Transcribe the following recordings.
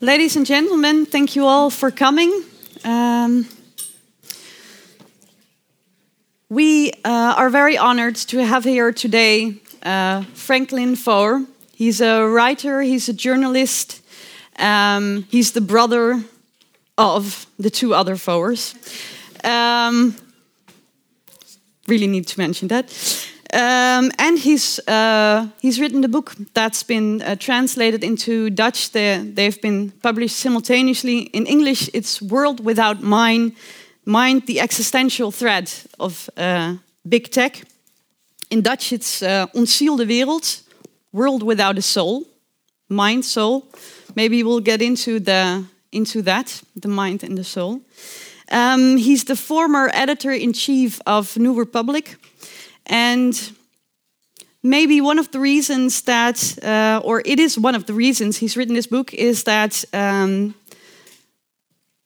Ladies and gentlemen, thank you all for coming. Um, we uh, are very honored to have here today uh, Franklin Foer. He's a writer, he's a journalist, um, he's the brother of the two other Foers. Um, really need to mention that. Um, and he's uh, he's written the book that's been uh, translated into Dutch. They, they've been published simultaneously in English. It's World Without Mind, Mind the Existential Threat of uh, Big Tech. In Dutch, it's uh, Ontzielde Wereld, World Without a Soul, Mind, Soul. Maybe we'll get into the into that, the mind and the soul. Um, he's the former editor in chief of New Republic. And maybe one of the reasons that, uh, or it is one of the reasons he's written this book, is that um,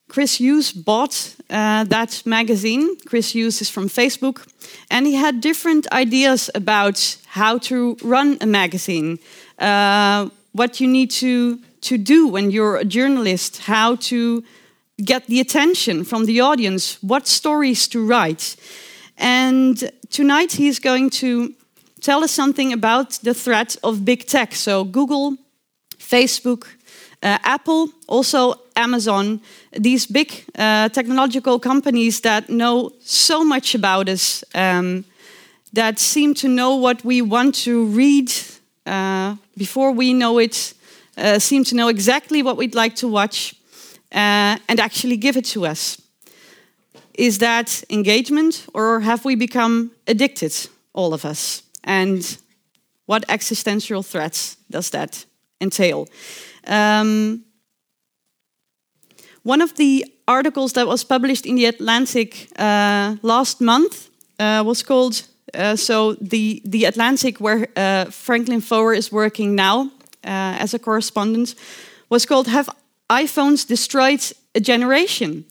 Chris Hughes bought uh, that magazine. Chris Hughes is from Facebook, and he had different ideas about how to run a magazine, uh, what you need to to do when you're a journalist, how to get the attention from the audience, what stories to write. And tonight he's going to tell us something about the threat of big tech. So, Google, Facebook, uh, Apple, also Amazon, these big uh, technological companies that know so much about us, um, that seem to know what we want to read uh, before we know it, uh, seem to know exactly what we'd like to watch, uh, and actually give it to us. Is that engagement, or have we become addicted, all of us? And what existential threats does that entail? Um, one of the articles that was published in the Atlantic uh, last month uh, was called uh, so the the Atlantic, where uh, Franklin Foer is working now uh, as a correspondent, was called "Have iPhones Destroyed a Generation?"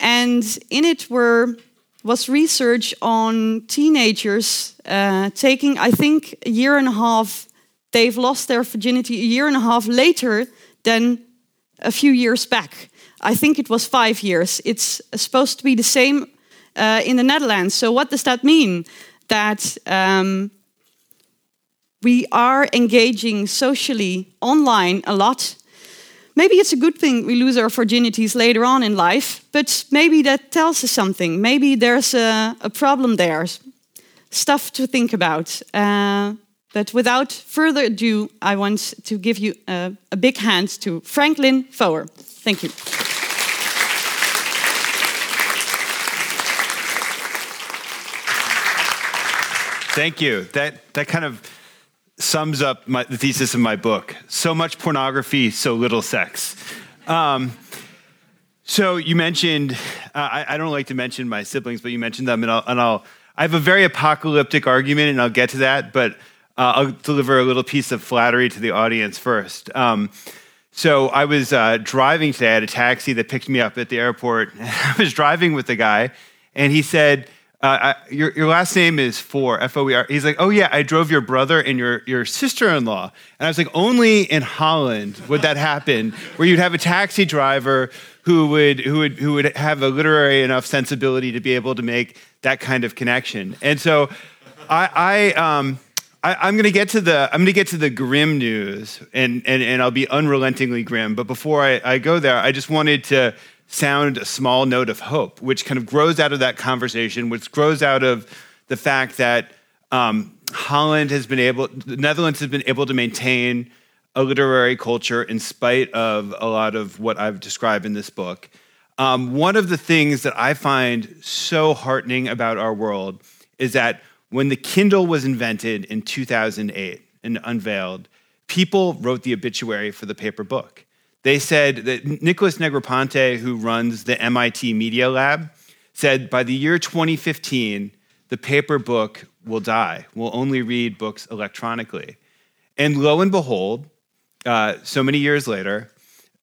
And in it were was research on teenagers uh, taking, I think, a year and a half. They've lost their virginity a year and a half later than a few years back. I think it was five years. It's supposed to be the same uh, in the Netherlands. So, what does that mean? That um, we are engaging socially online a lot Maybe it's a good thing we lose our virginities later on in life, but maybe that tells us something. Maybe there's a, a problem there, stuff to think about. Uh, but without further ado, I want to give you a, a big hand to Franklin Foer. Thank you. Thank you. That that kind of sums up my, the thesis of my book. So much pornography, so little sex. Um, so you mentioned, uh, I, I, don't like to mention my siblings, but you mentioned them, and I'll, and I'll I have a very apocalyptic argument, and I'll get to that, but uh, I'll deliver a little piece of flattery to the audience first. Um, so I was uh, driving today. I had a taxi that picked me up at the airport. I was driving with the guy, and he said, uh, I, your, your last name is Foer, F O E R. He's like, oh yeah, I drove your brother and your, your sister in law. And I was like, only in Holland would that happen, where you'd have a taxi driver who would, who would, who would have a literary enough sensibility to be able to make that kind of connection. And so I, I, um, I, am going to get to the I'm going to get to the grim news, and, and, and I'll be unrelentingly grim. But before I, I go there, I just wanted to sound a small note of hope, which kind of grows out of that conversation, which grows out of the fact that um, Holland has been able, the Netherlands has been able to maintain a literary culture in spite of a lot of what I've described in this book. Um, one of the things that I find so heartening about our world is that when the Kindle was invented in 2008 and unveiled, people wrote the obituary for the paper book. They said that Nicholas Negroponte, who runs the MIT Media Lab, said by the year 2015, the paper book will die. We'll only read books electronically. And lo and behold, uh, so many years later,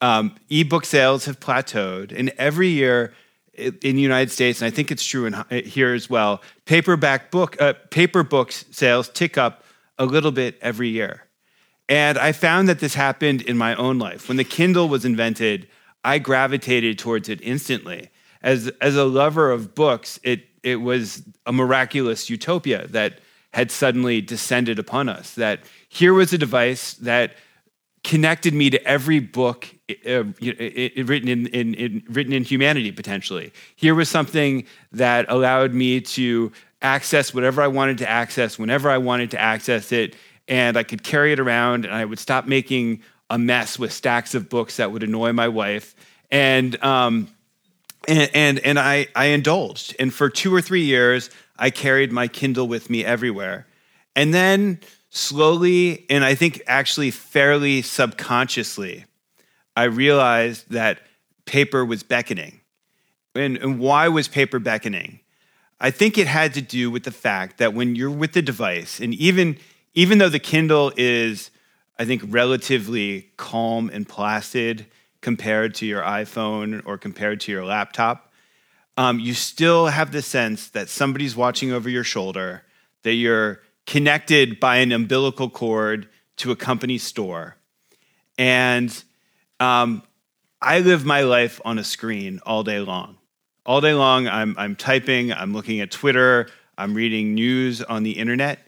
um, ebook sales have plateaued. And every year in the United States, and I think it's true in, here as well, paperback book, uh, paper books sales tick up a little bit every year. And I found that this happened in my own life. When the Kindle was invented, I gravitated towards it instantly. As, as a lover of books, it, it was a miraculous utopia that had suddenly descended upon us. That here was a device that connected me to every book uh, written, in, in, in, written in humanity, potentially. Here was something that allowed me to access whatever I wanted to access whenever I wanted to access it, and I could carry it around, and I would stop making a mess with stacks of books that would annoy my wife. And, um, and, and, and I, I indulged. And for two or three years, I carried my Kindle with me everywhere. And then slowly, and I think actually fairly subconsciously, I realized that paper was beckoning. And, and why was paper beckoning? I think it had to do with the fact that when you're with the device, and even, even though the Kindle is, I think, relatively calm and placid compared to your iPhone or compared to your laptop, um, you still have the sense that somebody's watching over your shoulder, that you're connected by an umbilical cord to a company store. And um, I live my life on a screen all day long. All day long, I'm, I'm typing, I'm looking at Twitter, I'm reading news on the internet.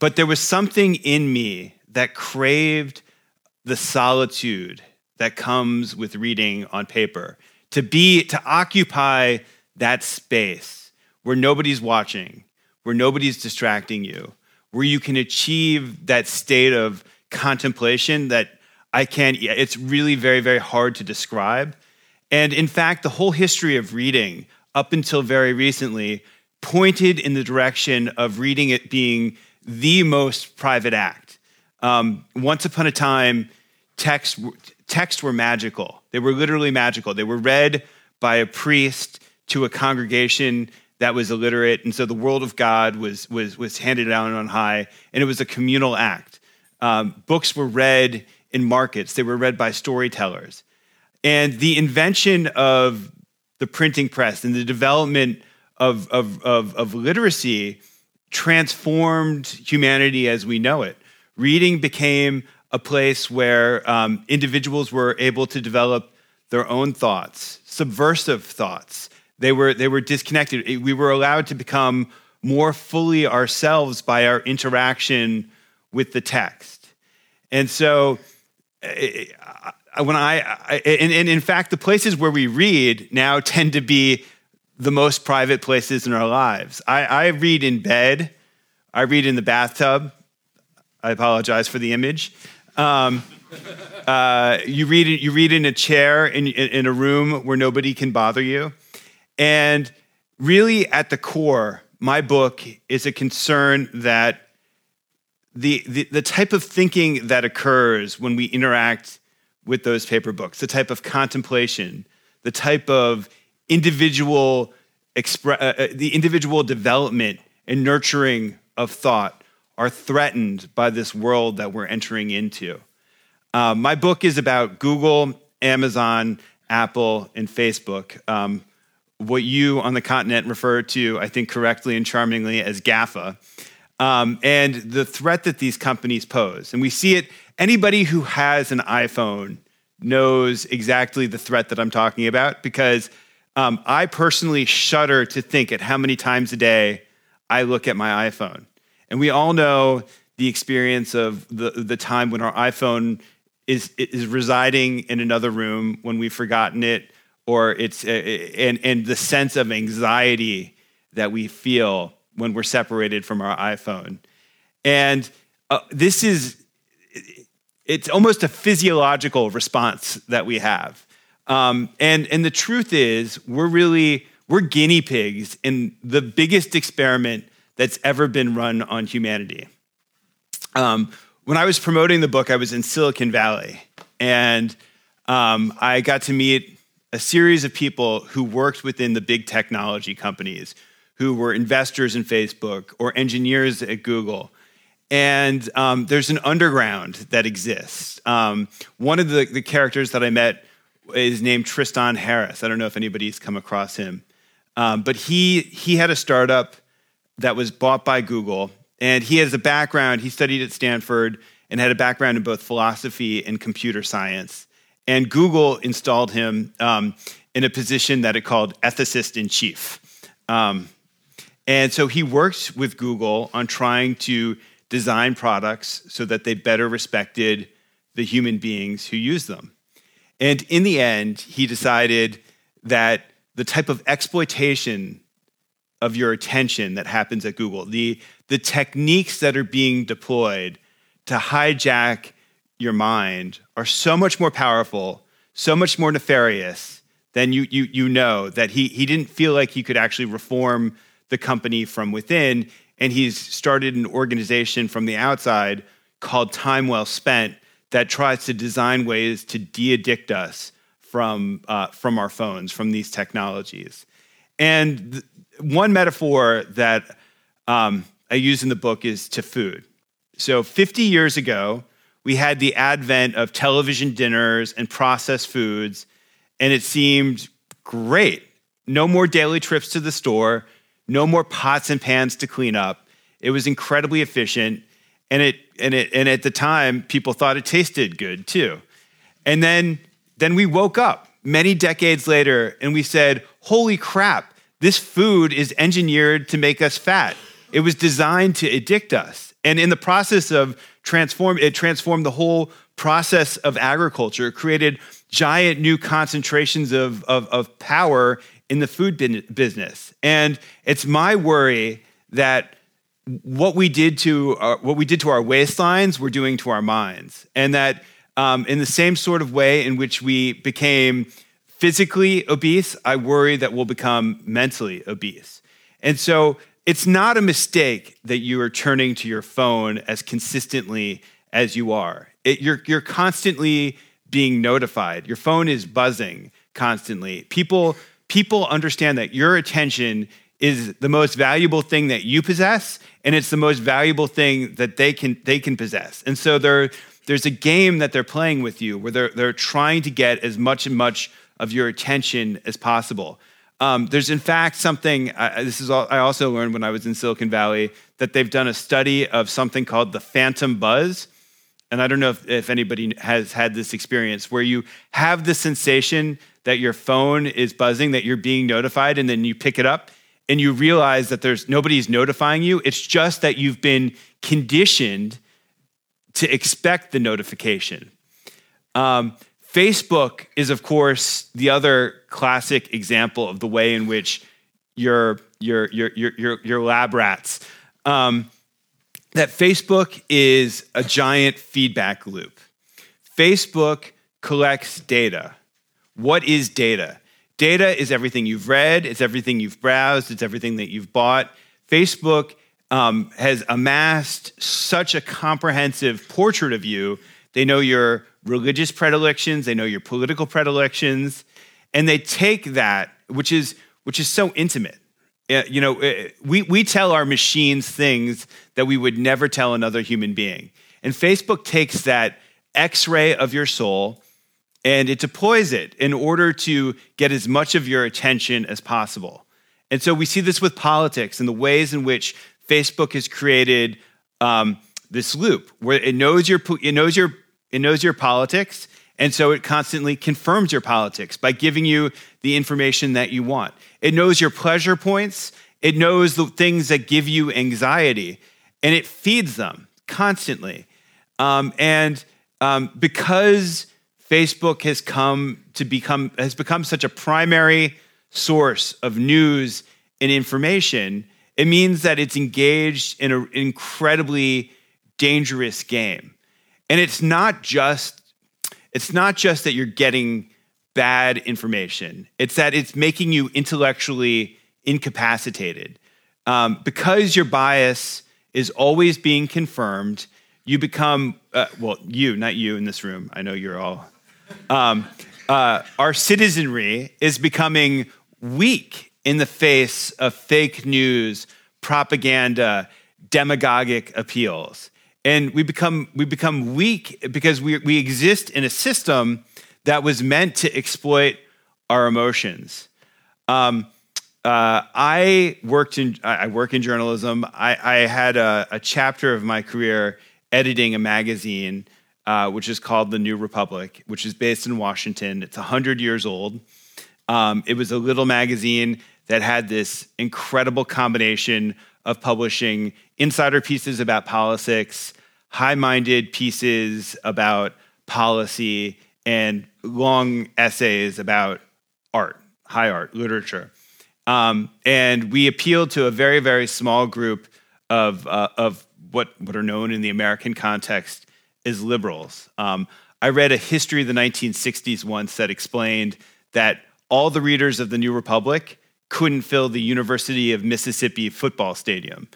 But there was something in me that craved the solitude that comes with reading on paper to be to occupy that space where nobody's watching where nobody's distracting you, where you can achieve that state of contemplation that I can't, it's really very, very hard to describe. And in fact, the whole history of reading up until very recently pointed in the direction of reading it being the most private act. Um, once upon a time, texts, texts were magical. They were literally magical. They were read by a priest to a congregation that was illiterate. And so the world of God was, was, was handed down on high, and it was a communal act. Um, books were read in markets, they were read by storytellers. And the invention of the printing press and the development of, of, of, of literacy transformed humanity as we know it. Reading became a place where um, individuals were able to develop their own thoughts, subversive thoughts, they were, they were disconnected. We were allowed to become more fully ourselves by our interaction with the text. And so, eh, eh, when I, and, and in fact, the places where we read now tend to be the most private places in our lives. I, I read in bed, I read in the bathtub. I apologize for the image. Um, uh, you, read, you read in a chair in, in a room where nobody can bother you. And really, at the core, my book is a concern that the, the, the, type of thinking that occurs when we interact with those paper books, the type of contemplation, the type of individual expre- uh, uh, the individual development and nurturing of thought are threatened by this world that we're entering into. Uh, my book is about Google, Amazon, Apple, and Facebook. Um, what you on the continent refer to, I think correctly and charmingly, as GAFA, um, and the threat that these companies pose. And we see it, anybody who has an iPhone knows exactly the threat that I'm talking about because um, I personally shudder to think at how many times a day I look at my iPhone. And we all know the experience of the, the time when our iPhone is, is residing in another room when we've forgotten it or it's uh, and and the sense of anxiety that we feel when we're separated from our iPhone. And uh, this is it's almost a physiological response that we have. Um, and and the truth is we're really we're guinea pigs in the biggest experiment that's ever been run on humanity. Um, when I was promoting the book, I was in Silicon Valley, and um, I got to meet a series of people who worked within the big technology companies, who were investors in Facebook or engineers at Google. And um, there's an underground that exists. Um, one of the, the, characters that I met is named Tristan Harris. I don't know if anybody's come across him. Um, but he, he had a startup that was bought by Google. And he has a background, he studied at Stanford, and had a background in both philosophy and computer science. And Google installed him um, in a position that it called ethicist in chief. Um, and so he worked with Google on trying to design products so that they better respected the human beings who use them. And in the end, he decided that the type of exploitation of your attention that happens at Google, the, the techniques that are being deployed to hijack your mind are so much more powerful, so much more nefarious than you, you, you know that he, he didn't feel like he could actually reform the company from within. And he's started an organization from the outside called Time Well Spent that tries to design ways to de addict us from, uh, from our phones, from these technologies. And th- one metaphor that um, I use in the book is to food. So, 50 years ago, we had the advent of television dinners and processed foods, and it seemed great. No more daily trips to the store, no more pots and pans to clean up. It was incredibly efficient, and it and it and at the time, people thought it tasted good too. And then then we woke up many decades later, and we said, "Holy crap! This food is engineered to make us fat. It was designed to addict us." And in the process of transform, it transformed the whole process of agriculture. It created giant new concentrations of, of, of power in the food business. And it's my worry that what we did to our, what we did to our waistlines, we're doing to our minds, and that um, in the same sort of way in which we became physically obese, I worry that we'll become mentally obese. And so it's not a mistake that you are turning to your phone as consistently as you are. It, you're, you're constantly being notified. Your phone is buzzing constantly. People, people understand that your attention is the most valuable thing that you possess, and it's the most valuable thing that they can, they can possess. And so there's a game that they're playing with you where they're, they're trying to get as much and much of your attention as possible. Um, there's in fact something. Uh, this is all, I also learned when I was in Silicon Valley that they've done a study of something called the phantom buzz, and I don't know if, if anybody has had this experience where you have the sensation that your phone is buzzing, that you're being notified, and then you pick it up and you realize that there's nobody's notifying you. It's just that you've been conditioned to expect the notification. Um, Facebook is, of course, the other classic example of the way in which your, your, your, your, your, lab rats. Um, that Facebook is a giant feedback loop. Facebook collects data. What is data? Data is everything you've read, it's everything you've browsed, it's everything that you've bought. Facebook um, has amassed such a comprehensive portrait of you. They know your religious predilections, they know your political predilections, and they take that, which is which is so intimate. You know, eh, we, we tell our machines things that we would never tell another human being. And Facebook takes that x ray of your soul and it deploys it in order to get as much of your attention as possible. And so we see this with politics and the ways in which Facebook has created um, this loop where it knows your it knows your it knows your politics, and so it constantly confirms your politics by giving you the information that you want. It knows your pleasure points, it knows the things that give you anxiety, and it feeds them constantly. Um, and um, because Facebook has come to become has become such a primary source of news and information, it means that it's engaged in an incredibly dangerous game. And it's not just it's not just that you're getting bad information. It's that it's making you intellectually incapacitated. Um, because your bias is always being confirmed, you become, uh, well, you, not you in this room. I know you're all. Um, uh, our citizenry is becoming weak in the face of fake news, propaganda, demagogic appeals and we become we become weak because we, we exist in a system that was meant to exploit our emotions um, uh, I worked in I work in journalism. I, I had a, a, chapter of my career editing a magazine uh, which is called The New Republic, which is based in Washington. It's 100 years old. Um, it was a little magazine that had this incredible combination of publishing insider pieces about politics, high minded pieces about policy, and long essays about art, high art, literature. Um, and we appealed to a very, very small group of, uh, of what, what are known in the American context as liberals. Um, I read a history of the 1960s once that explained that all the readers of the New Republic couldn't fill the University of Mississippi football stadium.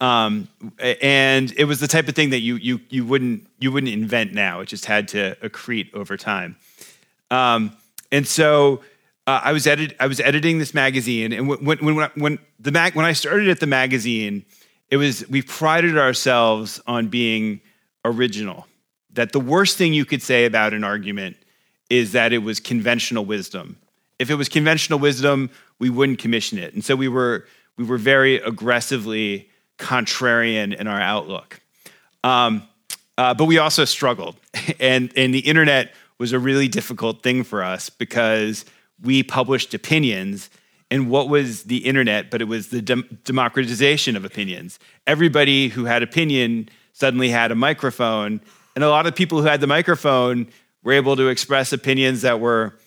Um, and it was the type of thing that you, you, you, wouldn't, you wouldn't invent now. It just had to accrete over time. Um, and so uh, I, was edit- I was editing this magazine. And when, when, when, when, the mag- when I started at the magazine, it was, we prided ourselves on being original. That the worst thing you could say about an argument is that it was conventional wisdom. If it was conventional wisdom, we wouldn't commission it. And so we were, we were very aggressively contrarian in our outlook. Um, uh, but we also struggled. And, and the internet was a really difficult thing for us because we published opinions. And what was the internet? But it was the dem- democratization of opinions. Everybody who had opinion suddenly had a microphone. And a lot of people who had the microphone were able to express opinions that were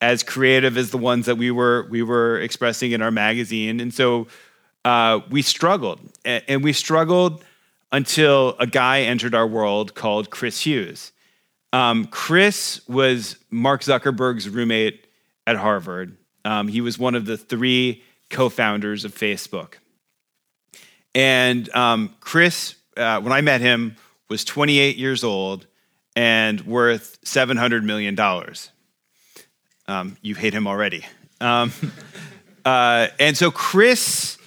as creative as the ones that we were we were expressing in our magazine. And so uh, we struggled, and we struggled until a guy entered our world called Chris Hughes. Um, Chris was Mark Zuckerberg's roommate at Harvard. Um, he was one of the three co-founders of Facebook. And um, Chris, uh, when I met him, was 28 years old and worth $700 million. Um, you hate him already. Um, uh, and so Chris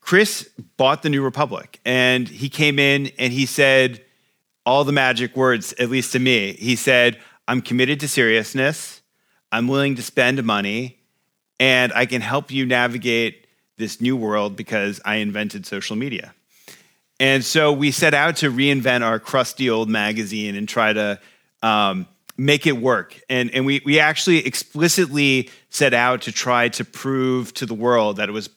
Chris bought the New Republic and he came in and he said all the magic words, at least to me. He said, I'm committed to seriousness, I'm willing to spend money, and I can help you navigate this new world because I invented social media. And so we set out to reinvent our crusty old magazine and try to um, make it work. And, and we, we actually explicitly set out to try to prove to the world that it was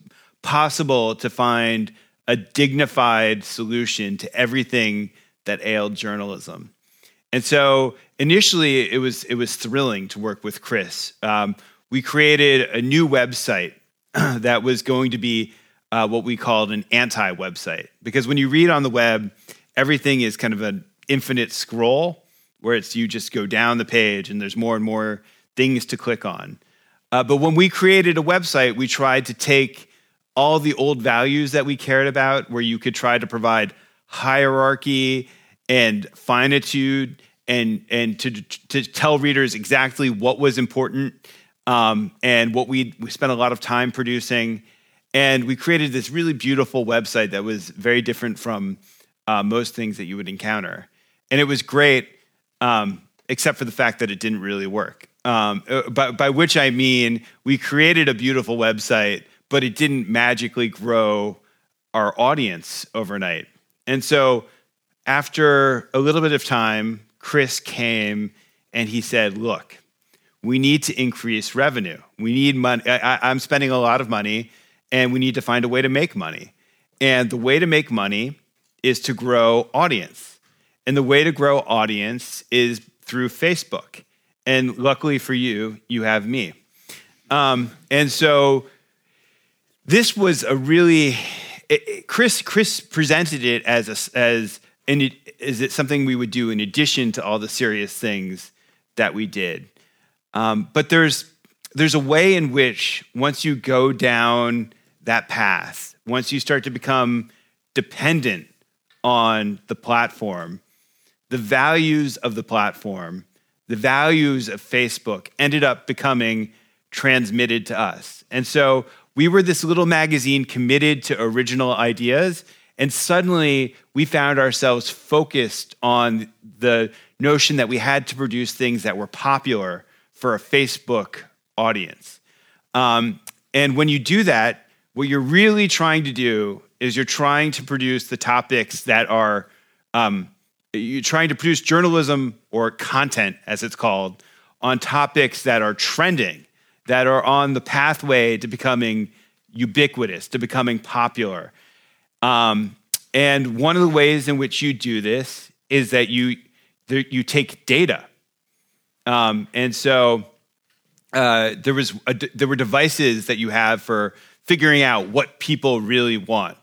possible to find a dignified solution to everything that ailed journalism. And so initially, it was it was thrilling to work with Chris. Um, we created a new website that was going to be uh, what we called an anti-website because when you read on the web, everything is kind of an infinite scroll where it's you just go down the page and there's more and more things to click on. Uh, but when we created a website, we tried to take all the old values that we cared about, where you could try to provide hierarchy and finitude and and to to tell readers exactly what was important um, and what we we spent a lot of time producing, and we created this really beautiful website that was very different from uh, most things that you would encounter, and it was great, um, except for the fact that it didn't really work. Um, uh, by, by which I mean we created a beautiful website but it didn't magically grow our audience overnight. And so after a little bit of time, Chris came and he said, Look, we need to increase revenue. We need money. I, am spending a lot of money and we need to find a way to make money. And the way to make money is to grow audience. And the way to grow audience is through Facebook. And luckily for you, you have me. Um, and so this was a really it, Chris Chris presented it as a, as and it, is it something we would do in addition to all the serious things that we did. Um, but there's there's a way in which once you go down that path, once you start to become dependent on the platform, the values of the platform, the values of Facebook ended up becoming transmitted to us. And so we were this little magazine committed to original ideas. And suddenly we found ourselves focused on the notion that we had to produce things that were popular for a Facebook audience. Um, and when you do that, what you're really trying to do is you're trying to produce the topics that are um, you're trying to produce journalism or content, as it's called, on topics that are trending, that are on the pathway to becoming ubiquitous, to becoming popular. Um, and one of the ways in which you do this is that you you take data, um, and so uh, there was a, there were devices that you have for figuring out what people really want.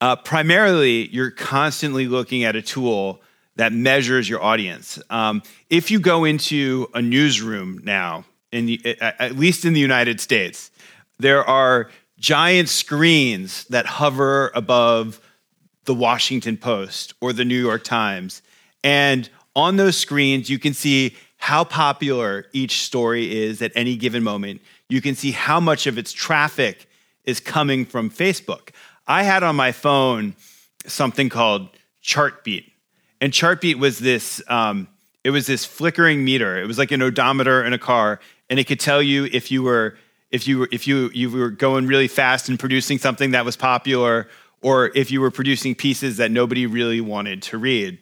Uh, primarily, you're constantly looking at a tool that measures your audience. Um, if you go into a newsroom now, in the, at least in the United States, there are giant screens that hover above the Washington Post or the New York Times. And on those screens, you can see how popular each story is at any given moment. You can see how much of its traffic is coming from Facebook. I had on my phone something called Chartbeat. And Chartbeat was this um, it was this flickering meter. It was like an odometer in a car, and it could tell you if you were if you were if you you were going really fast and producing something that was popular, or if you were producing pieces that nobody really wanted to read.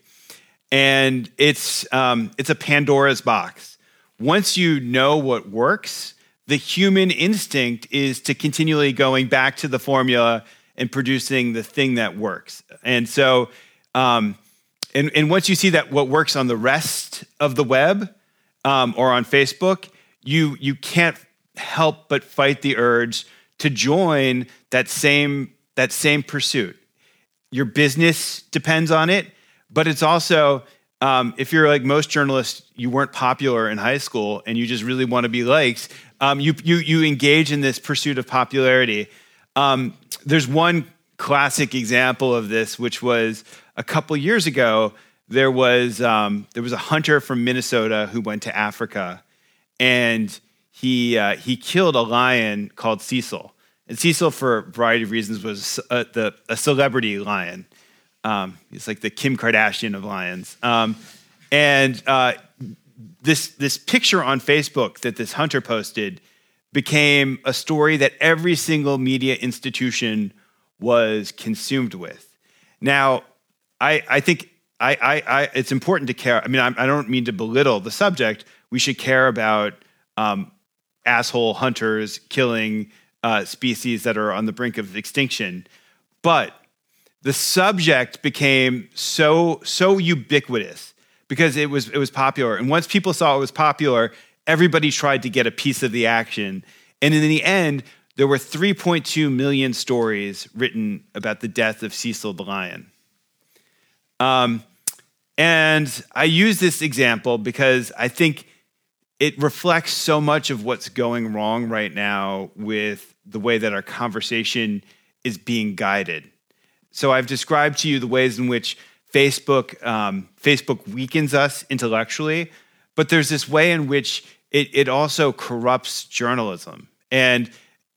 And it's um, it's a Pandora's box. Once you know what works, the human instinct is to continually going back to the formula and producing the thing that works. And so um, and, and once you see that what works on the rest of the web um, or on Facebook, you, you can't help but fight the urge to join that same, that same pursuit. Your business depends on it, but it's also, um, if you're like most journalists, you weren't popular in high school and you just really want to be liked, um, you, you, you engage in this pursuit of popularity. Um, there's one classic example of this, which was a couple years ago, there was um, there was a hunter from Minnesota who went to Africa, and he uh, he killed a lion called Cecil. And Cecil, for a variety of reasons, was a, the, a celebrity lion. Um, he's like the Kim Kardashian of lions. Um, and uh, this this picture on Facebook that this hunter posted became a story that every single media institution was consumed with. Now, I, I think I, I, I, it's important to care. I mean, I, I, don't mean to belittle the subject. We should care about um, asshole hunters killing uh, species that are on the brink of extinction. But the subject became so so ubiquitous because it was it was popular, and once people saw it was popular, everybody tried to get a piece of the action. And in the end, there were 3.2 million stories written about the death of Cecil the lion. Um, and I use this example because I think it reflects so much of what's going wrong right now with the way that our conversation is being guided. So I've described to you the ways in which Facebook um, Facebook weakens us intellectually, but there's this way in which it, it also corrupts journalism. And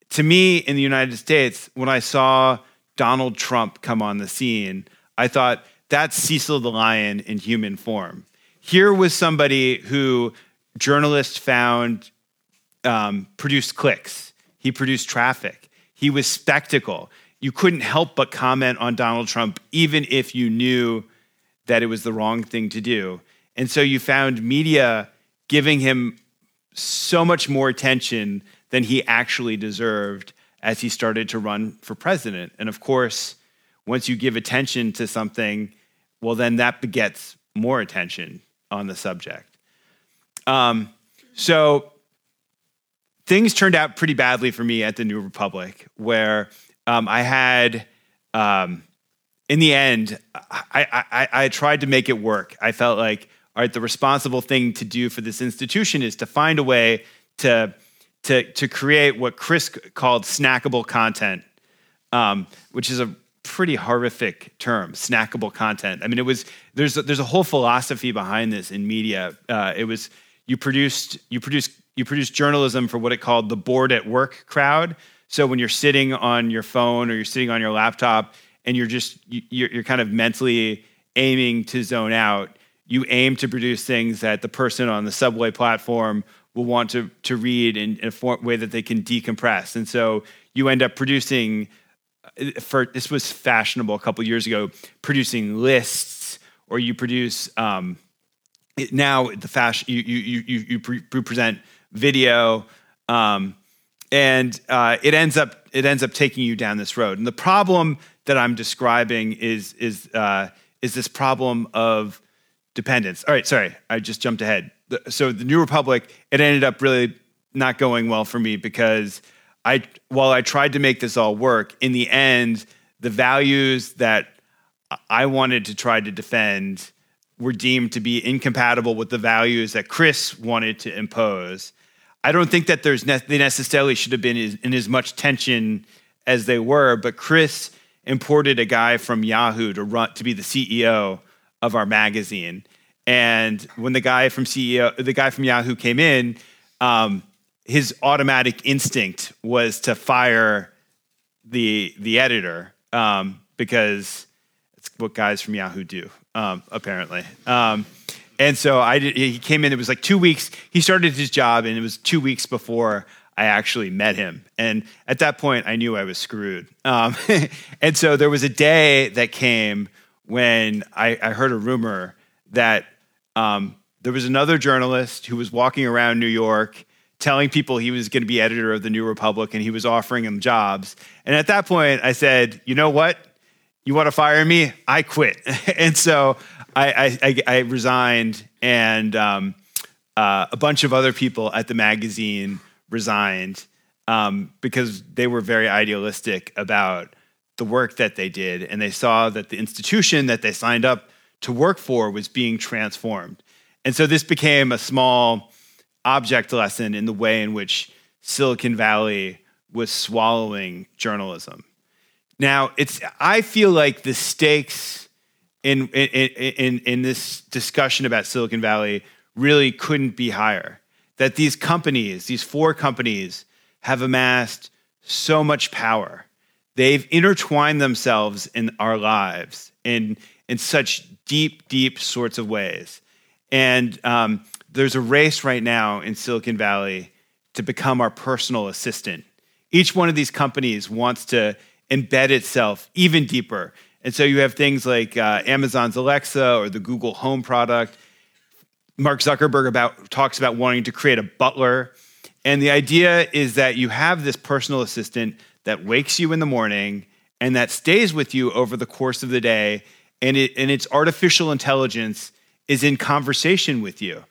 to me, in the United States, when I saw Donald Trump come on the scene, I thought that's Cecil the Lion in human form. Here was somebody who journalists found um, produced clicks. He produced traffic. He was spectacle. You couldn't help but comment on Donald Trump, even if you knew that it was the wrong thing to do. And so you found media giving him so much more attention than he actually deserved as he started to run for president. And of course, once you give attention to something, well, then that begets more attention on the subject. Um, so things turned out pretty badly for me at the New Republic, where um, I had, um, in the end, I, I, I tried to make it work. I felt like, all right, the responsible thing to do for this institution is to find a way to to to create what Chris called snackable content, um, which is a pretty horrific term, snackable content. I mean, it was there's a, there's a whole philosophy behind this in media. Uh, it was you produced you produced you produced journalism for what it called the bored at work crowd. So when you're sitting on your phone or you're sitting on your laptop and you're just you're, you're kind of mentally aiming to zone out, you aim to produce things that the person on the subway platform will want to to read in, in a way that they can decompress. And so you end up producing for this was fashionable a couple years ago, producing lists or you produce um, now the fashion you you you you pre- present video um, and uh, it ends up it ends up taking you down this road. And the problem that i'm describing is is uh, is this problem of dependence. All right sorry i just jumped ahead. So the new republic it ended up really not going well for me because i while i tried to make this all work in the end the values that i wanted to try to defend were deemed to be incompatible with the values that Chris wanted to impose. I don't think that there's ne- they necessarily should have been in as much tension as they were, but Chris imported a guy from Yahoo to run to be the CEO of our magazine. And when the guy from CEO, the guy from Yahoo came in, um, his automatic instinct was to fire the the editor um, because it's what guys from Yahoo do um, apparently. And so I did, he came in, it was like two weeks. He started his job, and it was two weeks before I actually met him. And at that point, I knew I was screwed. Um, and so there was a day that came when I, I heard a rumor that um, there was another journalist who was walking around New York telling people he was going to be editor of the New Republic and he was offering them jobs. And at that point, I said, you know what? you want to fire me? I quit. and so I, I, I resigned, and um, uh, a bunch of other people at the magazine resigned um, because they were very idealistic about the work that they did, and they saw that the institution that they signed up to work for was being transformed. And so this became a small object lesson in the way in which Silicon Valley was swallowing journalism. Now, it's I feel like the stakes in in in, this discussion about Silicon Valley really couldn't be higher. That these companies, these four companies, have amassed so much power. They've intertwined themselves in our lives in in such deep, deep sorts of ways. And um, there's a race right now in Silicon Valley to become our personal assistant. Each one of these companies wants to embed itself even deeper. And so you have things like uh, Amazon's Alexa or the Google Home product. Mark Zuckerberg about, talks about wanting to create a butler. And the idea is that you have this personal assistant that wakes you in the morning and that stays with you over the course of the day. And, it, and its artificial intelligence is in conversation with you.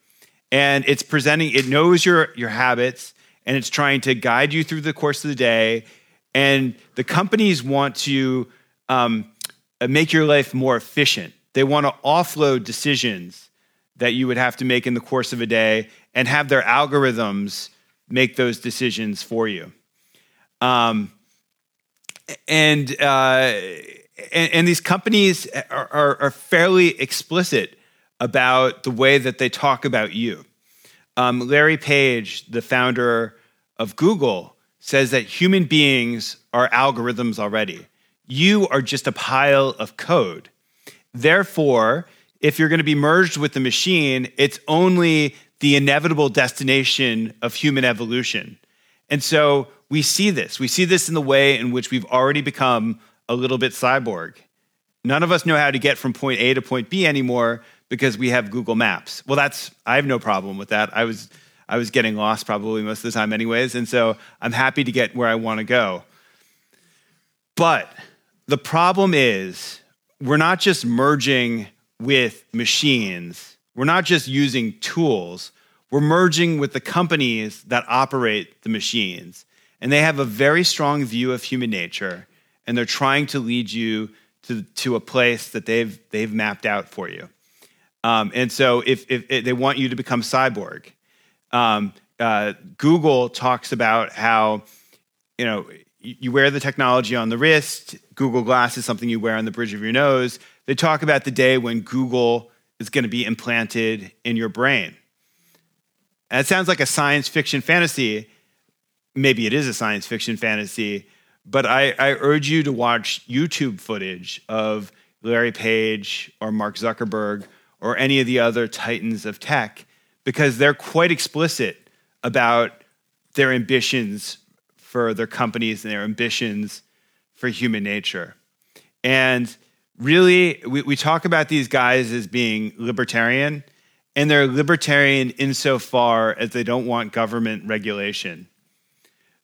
And it's presenting, it knows your, your habits and it's trying to guide you through the course of the day and the companies want to um, make your life more efficient. They want to offload decisions that you would have to make in the course of a day and have their algorithms make those decisions for you. Um, and, uh, and, and these companies are, are, are, fairly explicit about the way that they talk about you. Um, Larry Page, the founder of Google, says that human beings are algorithms already. You are just a pile of code. Therefore, if you're going to be merged with the machine, it's only the inevitable destination of human evolution. And so we see this. We see this in the way in which we've already become a little bit cyborg. None of us know how to get from point A to point B anymore because we have Google Maps. Well, that's I have no problem with that. I was I was getting lost probably most of the time, anyways. And so I'm happy to get where I want to go. But the problem is, we're not just merging with machines, we're not just using tools, we're merging with the companies that operate the machines. And they have a very strong view of human nature, and they're trying to lead you to, to a place that they've, they've mapped out for you. Um, and so if, if, if, they want you to become cyborg, um, uh, Google talks about how you know you wear the technology on the wrist. Google Glass is something you wear on the bridge of your nose. They talk about the day when Google is going to be implanted in your brain. It sounds like a science fiction fantasy. Maybe it is a science fiction fantasy, but I, I urge you to watch YouTube footage of Larry Page or Mark Zuckerberg or any of the other titans of tech because they're quite explicit about their ambitions for their companies and their ambitions for human nature. And really, we, we talk about these guys as being libertarian, and they're libertarian insofar as they don't want government regulation.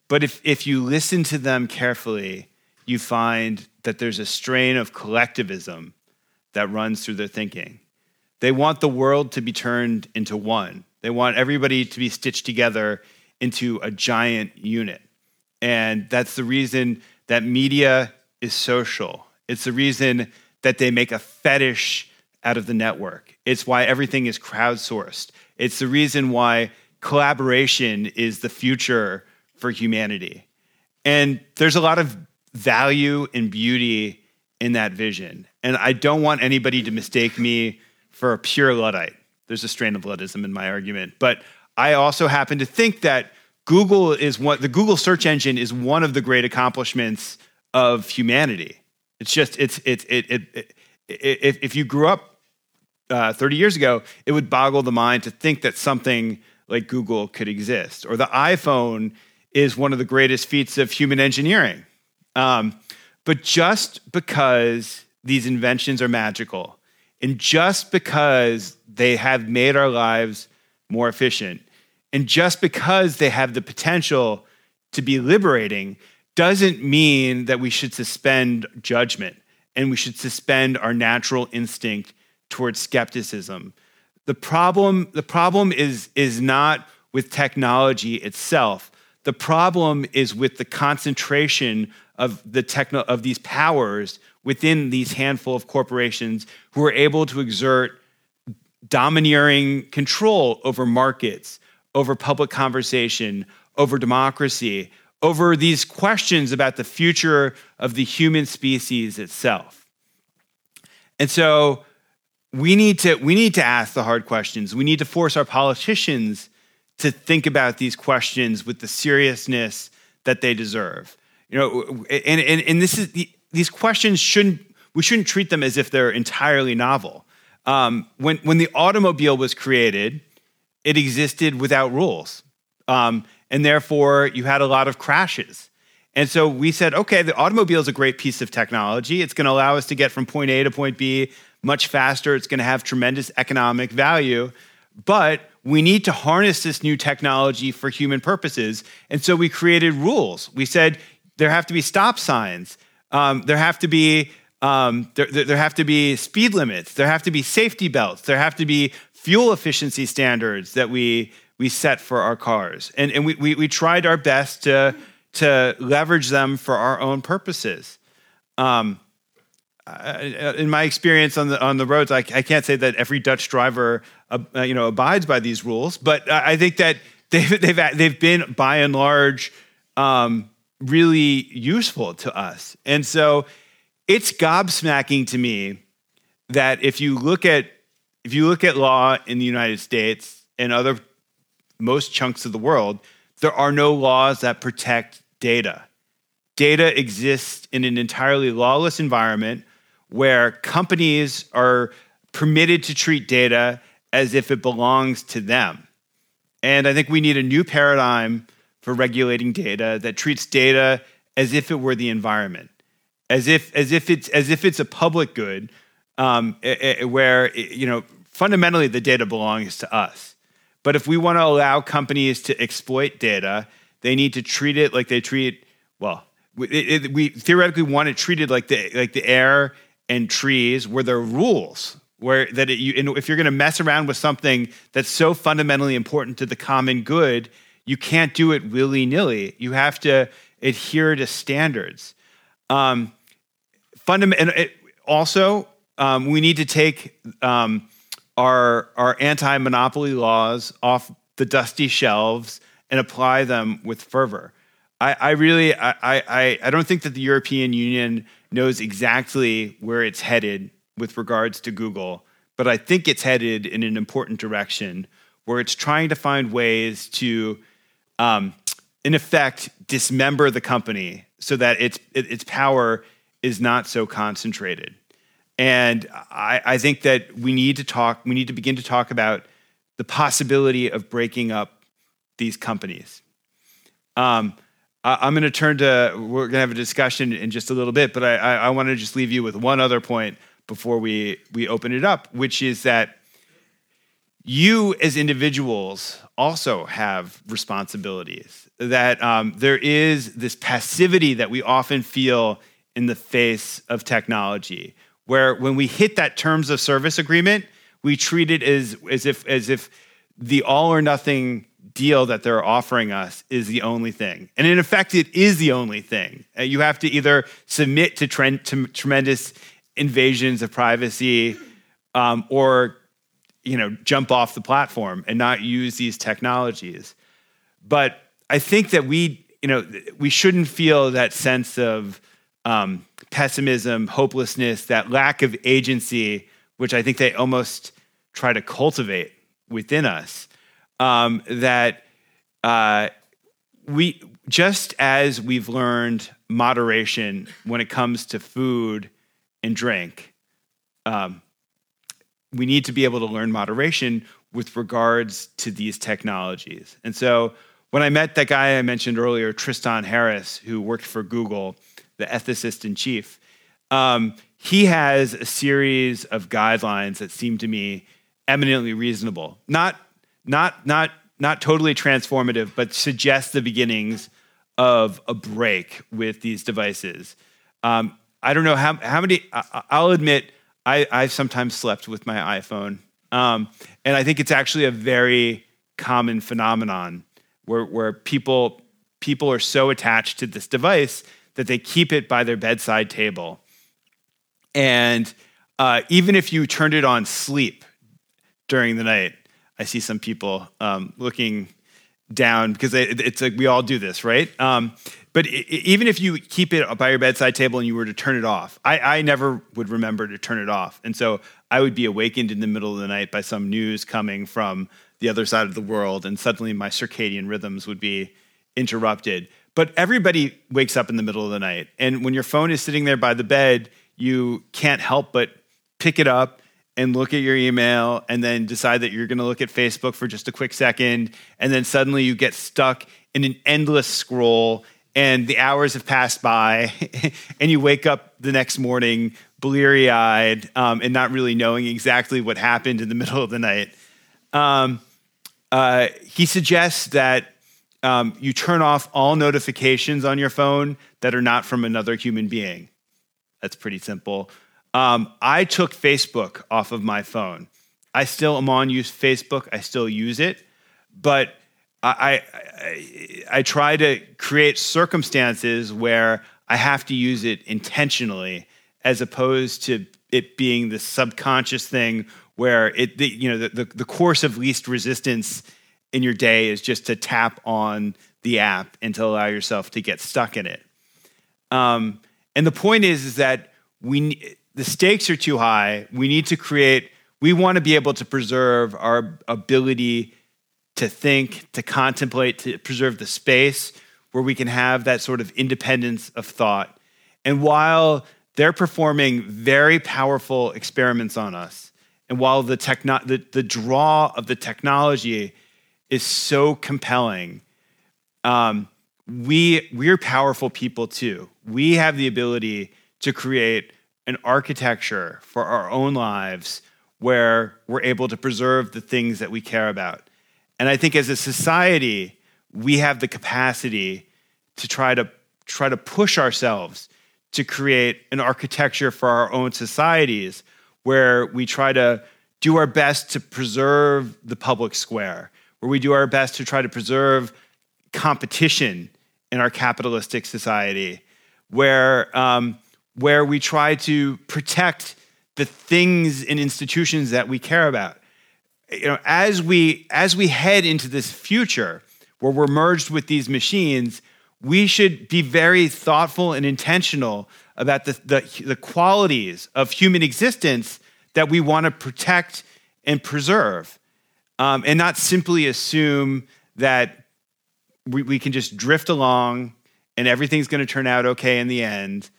But if, if you listen to them carefully, you find that there's a strain of collectivism that runs through their thinking. They want the world to be turned into one. They want everybody to be stitched together into a giant unit. And that's the reason that media is social. It's the reason that they make a fetish out of the network. It's why everything is crowdsourced. It's the reason why collaboration is the future for humanity. And there's a lot of value and beauty in that vision. And I don't want anybody to mistake me for a pure Luddite. There's a strain of Luddism in my argument. But I also happen to think that Google is what the Google search engine is one of the great accomplishments of humanity. It's just, it's, it's, it, it, it, it if you grew up uh, 30 years ago, it would boggle the mind to think that something like Google could exist. Or the iPhone is one of the greatest feats of human engineering. Um, but just because these inventions are magical, and just because they have made our lives more efficient, and just because they have the potential to be liberating, doesn't mean that we should suspend judgment and we should suspend our natural instinct towards skepticism. The problem, the problem is, is not with technology itself. The problem is with the concentration of the techno of these powers within these handful of corporations who are able to exert domineering control over markets, over public conversation, over democracy, over these questions about the future of the human species itself. And so we need to we need to ask the hard questions. We need to force our politicians to think about these questions with the seriousness that they deserve. You know, and, and, and this is these questions shouldn't we shouldn't treat them as if they're entirely novel. Um, when when the automobile was created, it existed without rules, um, and therefore you had a lot of crashes. And so we said, okay, the automobile is a great piece of technology. It's going to allow us to get from point A to point B much faster. It's going to have tremendous economic value, but we need to harness this new technology for human purposes. And so we created rules. We said there have to be stop signs, um, there have to be um, there, there have to be speed limits, there have to be safety belts, there have to be fuel efficiency standards that we we set for our cars, and and we we, we tried our best to to leverage them for our own purposes. Um, in my experience on the on the roads, I, I can't say that every Dutch driver, uh, uh you know, abides by these rules, but I think that they've they've they've been by and large um, really useful to us, and so it's gobsmacking to me that if you look at if you look at law in the United States and other most chunks of the world, there are no laws that protect data. Data exists in an entirely lawless environment where companies are permitted to treat data as if it belongs to them. And I think we need a new paradigm for regulating data that treats data as if it were the environment, as if as if it's as if it's a public good, um, eh, eh, where eh, you know fundamentally the data belongs to us. But if we want to allow companies to exploit data, they need to treat it like they treat well. It, it, we theoretically want it treated like the like the air and trees where there are rules where that it, you, if you're going to mess around with something that's so fundamentally important to the common good you can't do it willy-nilly you have to adhere to standards um, fundament, also um, we need to take um, our, our anti-monopoly laws off the dusty shelves and apply them with fervor I, I really I, I, I don't think that the European Union knows exactly where it's headed with regards to Google, but I think it's headed in an important direction where it's trying to find ways to, um, in effect, dismember the company so that its its power is not so concentrated. And I, I think that we need to talk. We need to begin to talk about the possibility of breaking up these companies. Um, I'm going to turn to, we're going to have a discussion in just a little bit, but I, I, I want to just leave you with one other point before we, we open it up, which is that you as individuals also have responsibilities. That um, there is this passivity that we often feel in the face of technology, where when we hit that terms of service agreement, we treat it as, as, if, as if the all or nothing deal that they're offering us is the only thing. And in effect, it is the only thing. Uh, you have to either submit to, to tremendous invasions of privacy um, or you know, jump off the platform and not use these technologies. But I think that we, you know, we shouldn't feel that sense of um, pessimism, hopelessness, that lack of agency, which I think they almost try to cultivate within us um, that uh, we just as we've learned moderation when it comes to food and drink, um, we need to be able to learn moderation with regards to these technologies. And so when I met that guy I mentioned earlier, Tristan Harris, who worked for Google, the ethicist in chief, um, he has a series of guidelines that seem to me eminently reasonable. Not not not not totally transformative, but suggest the beginnings of a break with these devices. Um, I don't know how how many. I, will admit I I've sometimes slept with my iPhone, um, and I think it's actually a very common phenomenon where where people people are so attached to this device that they keep it by their bedside table, and uh, even if you turned it on sleep during the night, I see some people um, looking down because it's like we all do this, right? Um, but it, even if you keep it by your bedside table and you were to turn it off, I, I, never would remember to turn it off. And so I would be awakened in the middle of the night by some news coming from the other side of the world, and suddenly my circadian rhythms would be interrupted. But everybody wakes up in the middle of the night. And when your phone is sitting there by the bed, you can't help but pick it up and look at your email and then decide that you're going to look at Facebook for just a quick second. And then suddenly you get stuck in an endless scroll and the hours have passed by and you wake up the next morning bleary eyed um, and not really knowing exactly what happened in the middle of the night. Um, uh, he suggests that um, you turn off all notifications on your phone that are not from another human being. That's pretty simple. Um, I took Facebook off of my phone. I still am on use Facebook. I still use it, but I, I, I try to create circumstances where I have to use it intentionally, as opposed to it being the subconscious thing where it the, you know the, the, the course of least resistance in your day is just to tap on the app and to allow yourself to get stuck in it. Um, and the point is, is that we the stakes are too high. We need to create, we want to be able to preserve our ability to think, to contemplate, to preserve the space where we can have that sort of independence of thought. And while they're performing very powerful experiments on us, and while the, techno- the, the draw of the technology is so compelling, um, we, we're powerful people too. We have the ability to create an architecture for our own lives where we're able to preserve the things that we care about. And I think as a society, we have the capacity to try to try to push ourselves to create an architecture for our own societies where we try to do our best to preserve the public square, where we do our best to try to preserve competition in our capitalistic society, where um, where we try to protect the things and institutions that we care about. You know, as we as we head into this future where we're merged with these machines, we should be very thoughtful and intentional about the, the, the qualities of human existence that we want to protect and preserve, um, and not simply assume that we, we can just drift along and everything's going to turn out okay in the end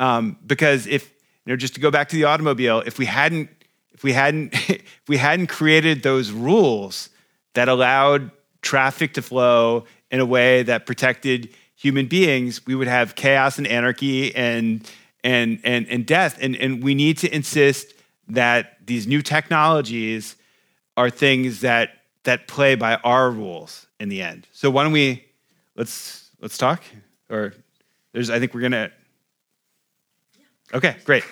um, because if you know, just to go back to the automobile, if we hadn't, if we hadn't, if we hadn't created those rules that allowed traffic to flow in a way that protected human beings, we would have chaos and anarchy and and and and death. And and we need to insist that these new technologies are things that that play by our rules in the end. So why don't we let's let's talk? Or there's I think we're gonna Okay, great.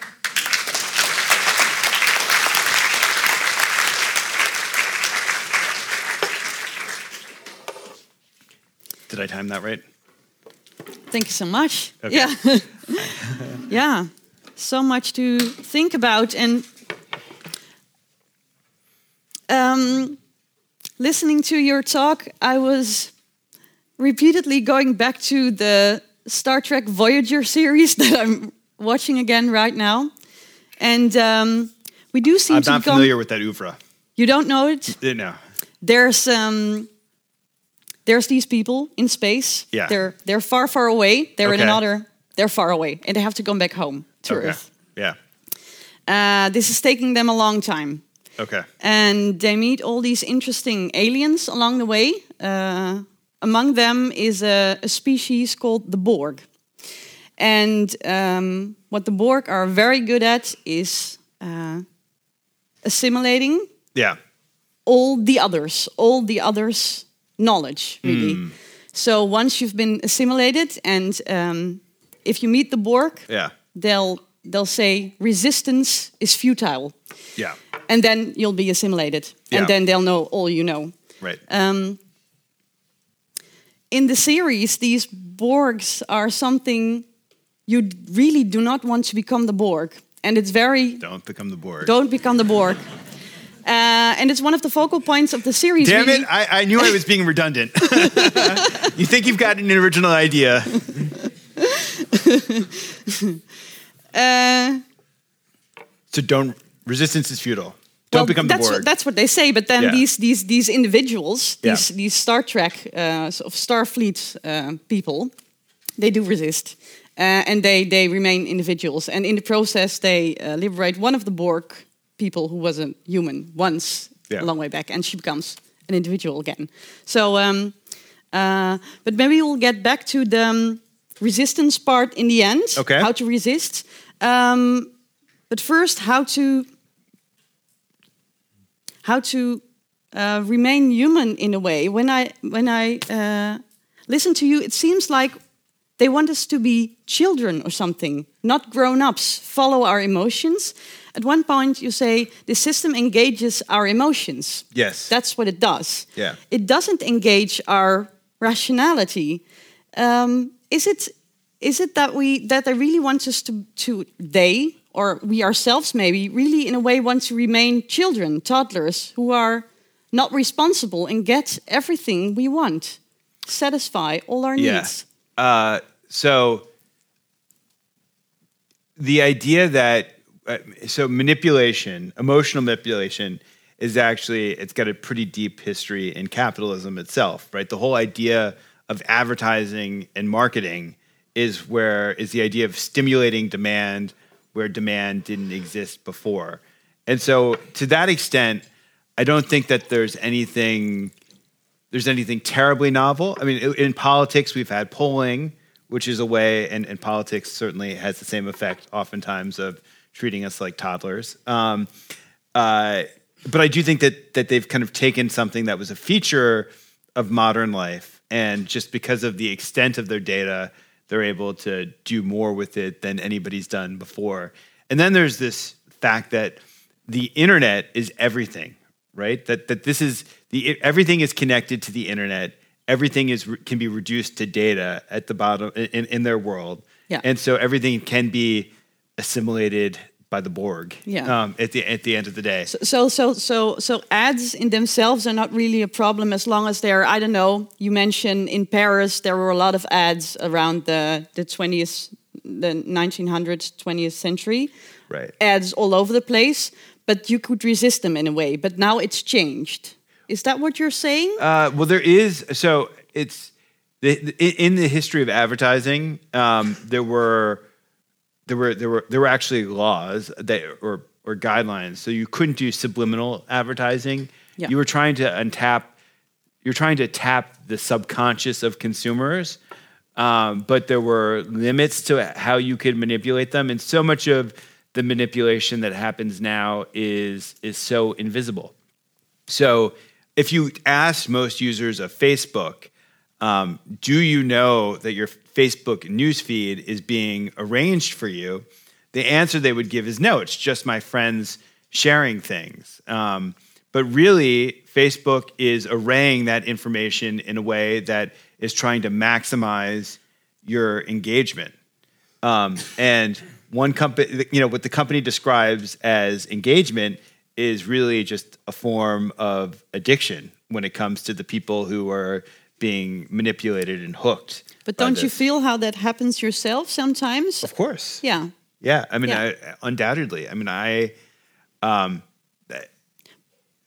Did I time that right? Thank you so much. Okay. Yeah. yeah. So much to think about. And um, listening to your talk, I was repeatedly going back to the Star Trek Voyager series that I'm watching again right now. And um, we do seem I'm to not come- familiar with that oeuvre. You don't know it? Uh, No. there's um there's these people in space. Yeah. They're they're far, far away. They're in Okay. another. They're far away, and they have to come back home to Okay. Earth. Yeah. Uh, this is taking them a long time, Okay. and they meet all these interesting aliens along the way. Uh, among them is a, a species called the Borg, and um, what the Borg are very good at is uh, assimilating Yeah. all the others, all the others' knowledge, really. Hmm. So once you've been assimilated, and um, if you meet the Borg, Yeah. they'll they'll say resistance is futile, Yeah. And then you'll be assimilated, Yeah. and then they'll know all you know. Right. Um, in the series, these Borgs are something you really do not want to become the Borg, and it's very Don't become the Borg. don't become the Borg. Uh, and it's one of the focal points of the series. Damn really. it! I, I knew I was being redundant. you think you've got an original idea? Uh, So don't. Resistance is futile. Don't well, become the that's Borg. What, that's what they say. But then Yeah. these these these individuals, Yeah. these these Star Trek uh, sort of Starfleet uh, people, they do resist, uh, and they they remain individuals. And in the process, they uh, liberate one of the Borg people who was a human once Yeah. a long way back, and she becomes an individual again. So, um, uh, but maybe we'll get back to the um, resistance part in the end. Okay. How to resist. Um, but first, how to how to uh, remain human in a way. When I when I uh, listen to you, it seems like they want us to be children or something, not grown-ups. Follow our emotions. At one point, you say the system engages our emotions. Yes. that's what it does. Yeah. it doesn't engage our rationality. Um, is it is it that we that they really want us to to they or we ourselves maybe really in a way want to remain children, toddlers who are not responsible and get everything we want, satisfy all our Yeah. needs. Uh, so the idea that uh, so manipulation, emotional manipulation, is actually it's got a pretty deep history in capitalism itself, right? The whole idea of advertising and marketing is where is the idea of stimulating demand where demand didn't exist before. And so to that extent, I don't think that there's anything there's anything terribly novel. I mean, in, politics, we've had polling, which is a way, and, and politics certainly has the same effect, oftentimes, of treating us like toddlers. Um, uh, but I do think that that they've kind of taken something that was a feature of modern life, and just because of the extent of their data, they're able to do more with it than anybody's done before. And then there's this fact that the internet is everything, right? That that this is the everything is connected to the internet. Everything is can be reduced to data at the bottom in, in their world, Yeah. and so everything can be assimilated by the Borg. Yeah. Um, at the at the end of the day. So, so, so, so ads in themselves are not really a problem as long as they're. I don't know. You mentioned in Paris there were a lot of ads around the the twentieth, the nineteen hundreds, twentieth century. Right. Ads all over the place, but you could resist them in a way. But now it's changed. Is that what you're saying? Uh, well, there is. So it's in the history of advertising. Um, there were there were there were there were actually laws that or or guidelines. So you couldn't do subliminal advertising. Yeah. You were trying to untap. You're trying to tap the subconscious of consumers um, but there were limits to how you could manipulate them, and so much of the manipulation that happens now is is so invisible. So, if you ask most users of Facebook, um, do you know that your Facebook newsfeed is being arranged for you? The answer they would give is no. It's just my friends sharing things. Um, but really, Facebook is arraying that information in a way that is trying to maximize your engagement. Um, and one company, you know, what the company describes as engagement is really just a form of addiction when it comes to the people who are being manipulated and hooked. But don't you feel how that happens yourself sometimes? Of course. Yeah. Yeah. I mean, yeah. I, undoubtedly. I mean, I, um,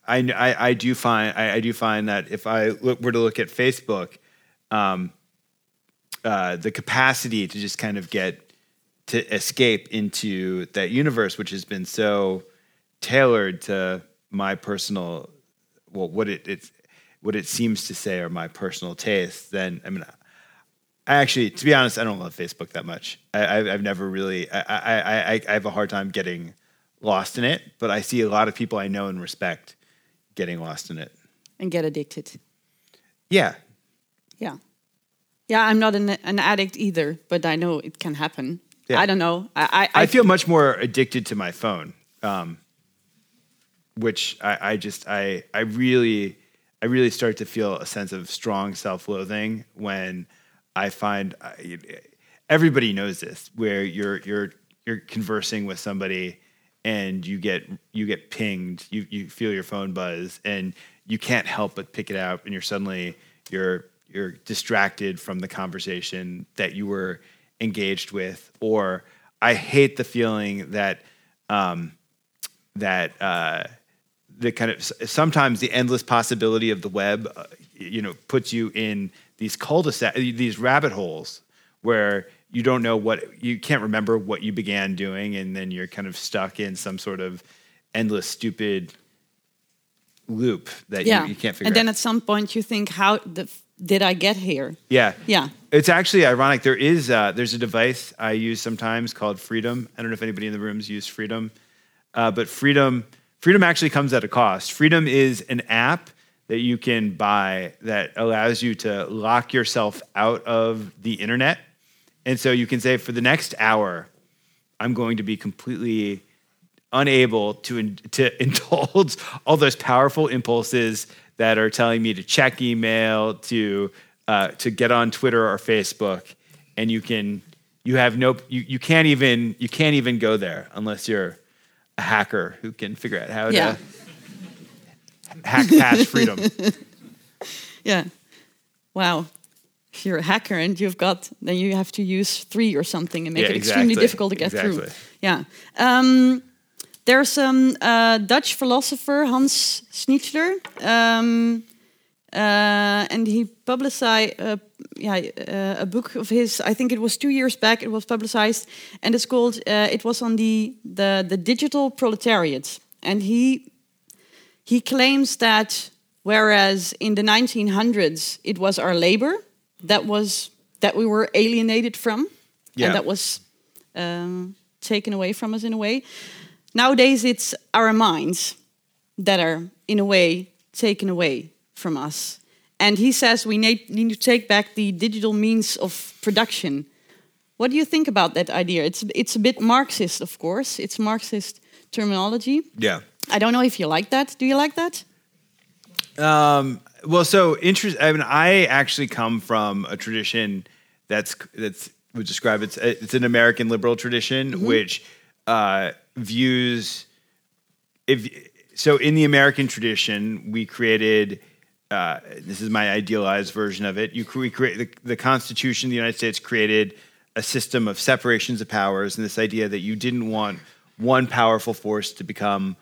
I, I, I do find I, I, do find that if I look, were to look at Facebook, um, uh, the capacity to just kind of get to escape into that universe, which has been so tailored to my personal, well, what it it's, what it seems to say are my personal tastes. Then I mean, I actually, to be honest, I don't love Facebook that much. I, have never really, I, I, I, I have a hard time getting lost in it, but I see a lot of people I know and respect getting lost in it and get addicted. Yeah. Yeah. Yeah, I'm not an, an addict either, but I know it can happen. Yeah. I don't know. I, I, I feel much more addicted to my phone, um, which I, I just I I really I really start to feel a sense of strong self-loathing when I find everybody knows this where you're you're you're conversing with somebody and you get you get pinged, you you feel your phone buzz, and you can't help but pick it up, and you're suddenly you're you're distracted from the conversation that you were engaged with, or I hate the feeling that um, that uh, the kind of sometimes the endless possibility of the web, uh, you know, puts you in these cul-de-sac, these rabbit holes where you don't know what you can't remember what you began doing and then you're kind of stuck in some sort of endless stupid loop that yeah. you, you, can't figure out. and then out. at some point you think how the, did i get here yeah yeah it's actually ironic there is uh, there's a device i use sometimes called freedom i don't know if anybody in the room's used freedom uh, but freedom freedom actually comes at a cost freedom is an app that you can buy that allows you to lock yourself out of the internet and so you can say, for the next hour, I'm going to be completely unable to, to indulge all those powerful impulses that are telling me to check email, to, uh, to get on Twitter or Facebook. And you can, you have no, you, you can't even, you can't even go there unless you're a hacker who can figure out how yeah. to hack past freedom. yeah. Wow if you're a hacker and you've got, then you have to use three or something and make yeah, it exactly. extremely difficult to get exactly. through. Yeah. Um, there's a um, uh, Dutch philosopher, Hans Schnitzler, um, uh, and he publicized uh, yeah, uh, a book of his. I think it was two years back. It was publicized, and it's called. Uh, it was on the, the the digital proletariat, and he he claims that whereas in the 1900s it was our labor that was that we were alienated from, yeah. and that was um, taken away from us in a way. Nowadays, it's our minds that are, in a way, taken away from us. And he says we need, need to take back the digital means of production. What do you think about that idea? It's it's a bit Marxist, of course. It's Marxist terminology. Yeah. I don't know if you like that. Do you like that? Um, well, so interest. I mean, I actually come from a tradition that's that's would describe it's it's an American liberal tradition mm-hmm. which uh, views if so in the American tradition we created. Uh, this is my idealized version of it. You we create the, the Constitution of the United States created a system of separations of powers and this idea that you didn't want one powerful force to become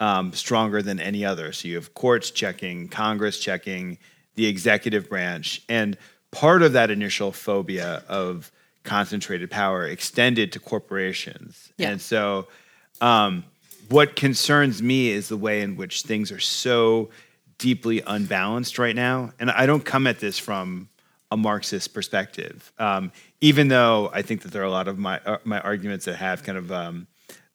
um, stronger than any other. So you have courts checking, Congress checking, the executive branch. And part of that initial phobia of concentrated power extended to corporations. Yeah. And so um, what concerns me is the way in which things are so deeply unbalanced right now. And I don't come at this from a Marxist perspective. Um, even though I think that there are a lot of my uh, my arguments that have kind of um,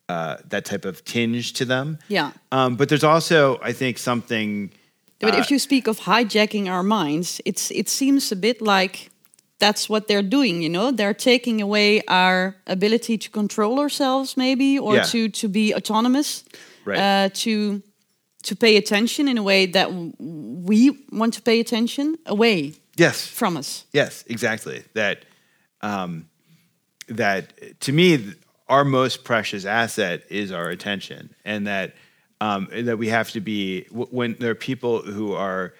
uh, that type of tinge to them. Yeah. Um, but there's also, I think, something. But uh, if you speak of hijacking our minds, it's it seems a bit like that's what they're doing. You know, they're taking away our ability to control ourselves, maybe, or Yeah. to to be autonomous, Right. uh, to to pay attention in a way that w- we want to pay attention away yes, from us. Yes, exactly. That um, that to me, our most precious asset is our attention, and that um, that we have to be w- when there are people who are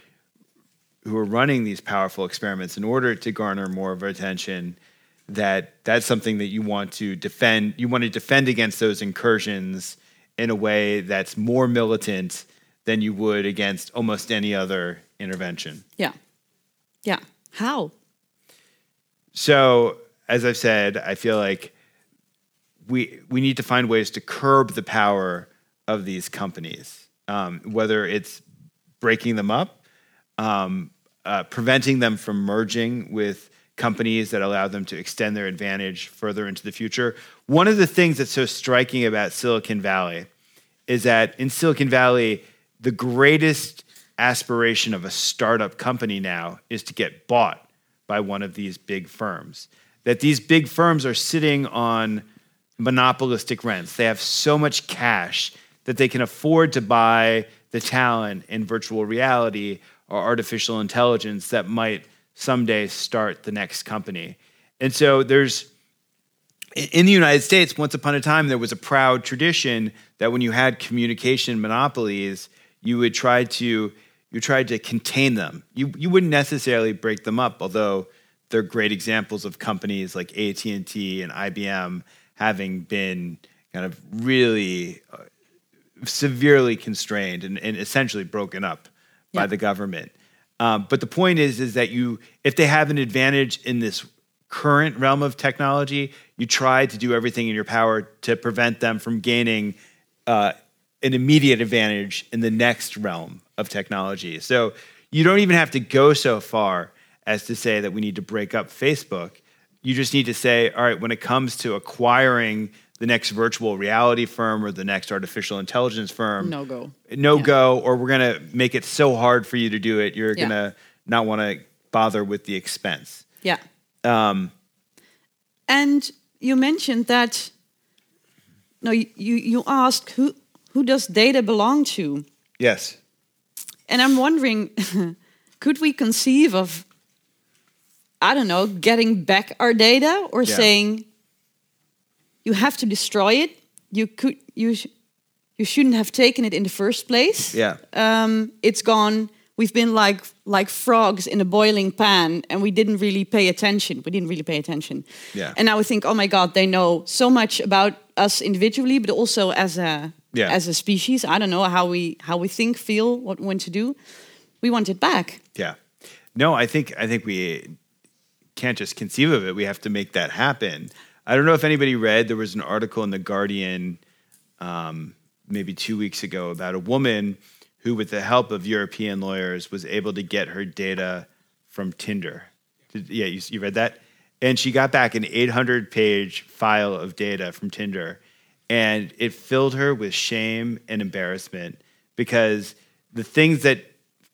who are running these powerful experiments in order to garner more of our attention. That that's something that you want to defend. You want to defend against those incursions in a way that's more militant than you would against almost any other intervention. Yeah, yeah. How? So, as I've said, I feel like we we need to find ways to curb the power of these companies, um, whether it's breaking them up, um, uh, preventing them from merging with companies that allow them to extend their advantage further into the future. One of the things that's so striking about Silicon Valley is that in Silicon Valley, the greatest aspiration of a startup company now is to get bought by one of these big firms. That these big firms are sitting on monopolistic rents. They have so much cash that they can afford to buy the talent in virtual reality or artificial intelligence that might someday start the next company. And so there's in the United States, once upon a time, there was a proud tradition that when you had communication monopolies, you would try to you tried to contain them. You you wouldn't necessarily break them up, although they're great examples of companies like AT and T and IBM having been kind of really uh, severely constrained and, and essentially broken up by the government. Um, but the point is, is that you, if they have an advantage in this current realm of technology, you try to do everything in your power to prevent them from gaining uh, an immediate advantage in the next realm of technology. So you don't even have to go so far as to say that we need to break up Facebook. You just need to say, all right, when it comes to acquiring the next virtual reality firm or the next artificial intelligence firm, No go. no Yeah. go, or we're going to make it so hard for you to do it, you're Yeah. going to not want to bother with the expense. Yeah. Um, And you mentioned that. No, you you, you asked who who does data belong to, yes. and I'm wondering, could we conceive of, I don't know, getting back our data or Yeah. saying, you have to destroy it. You could you sh- you shouldn't have taken it in the first place. Yeah. um, it's gone. We've been like like frogs in a boiling pan, and we didn't really pay attention. We didn't really pay attention. Yeah. And now we think, oh my God, they know so much about us individually, but also as a Yeah. as a species. I don't know how we how we think, feel, what we want to do. We want it back. Yeah. No, I think I think we can't just conceive of it. We have to make that happen. I don't know if anybody read. There was an article in the Guardian, um, maybe two weeks ago, about a woman who, with the help of European lawyers, was able to get her data from Tinder. Did, yeah, you, you read that, and she got back an 800-page file of data from Tinder, and it filled her with shame and embarrassment because the things that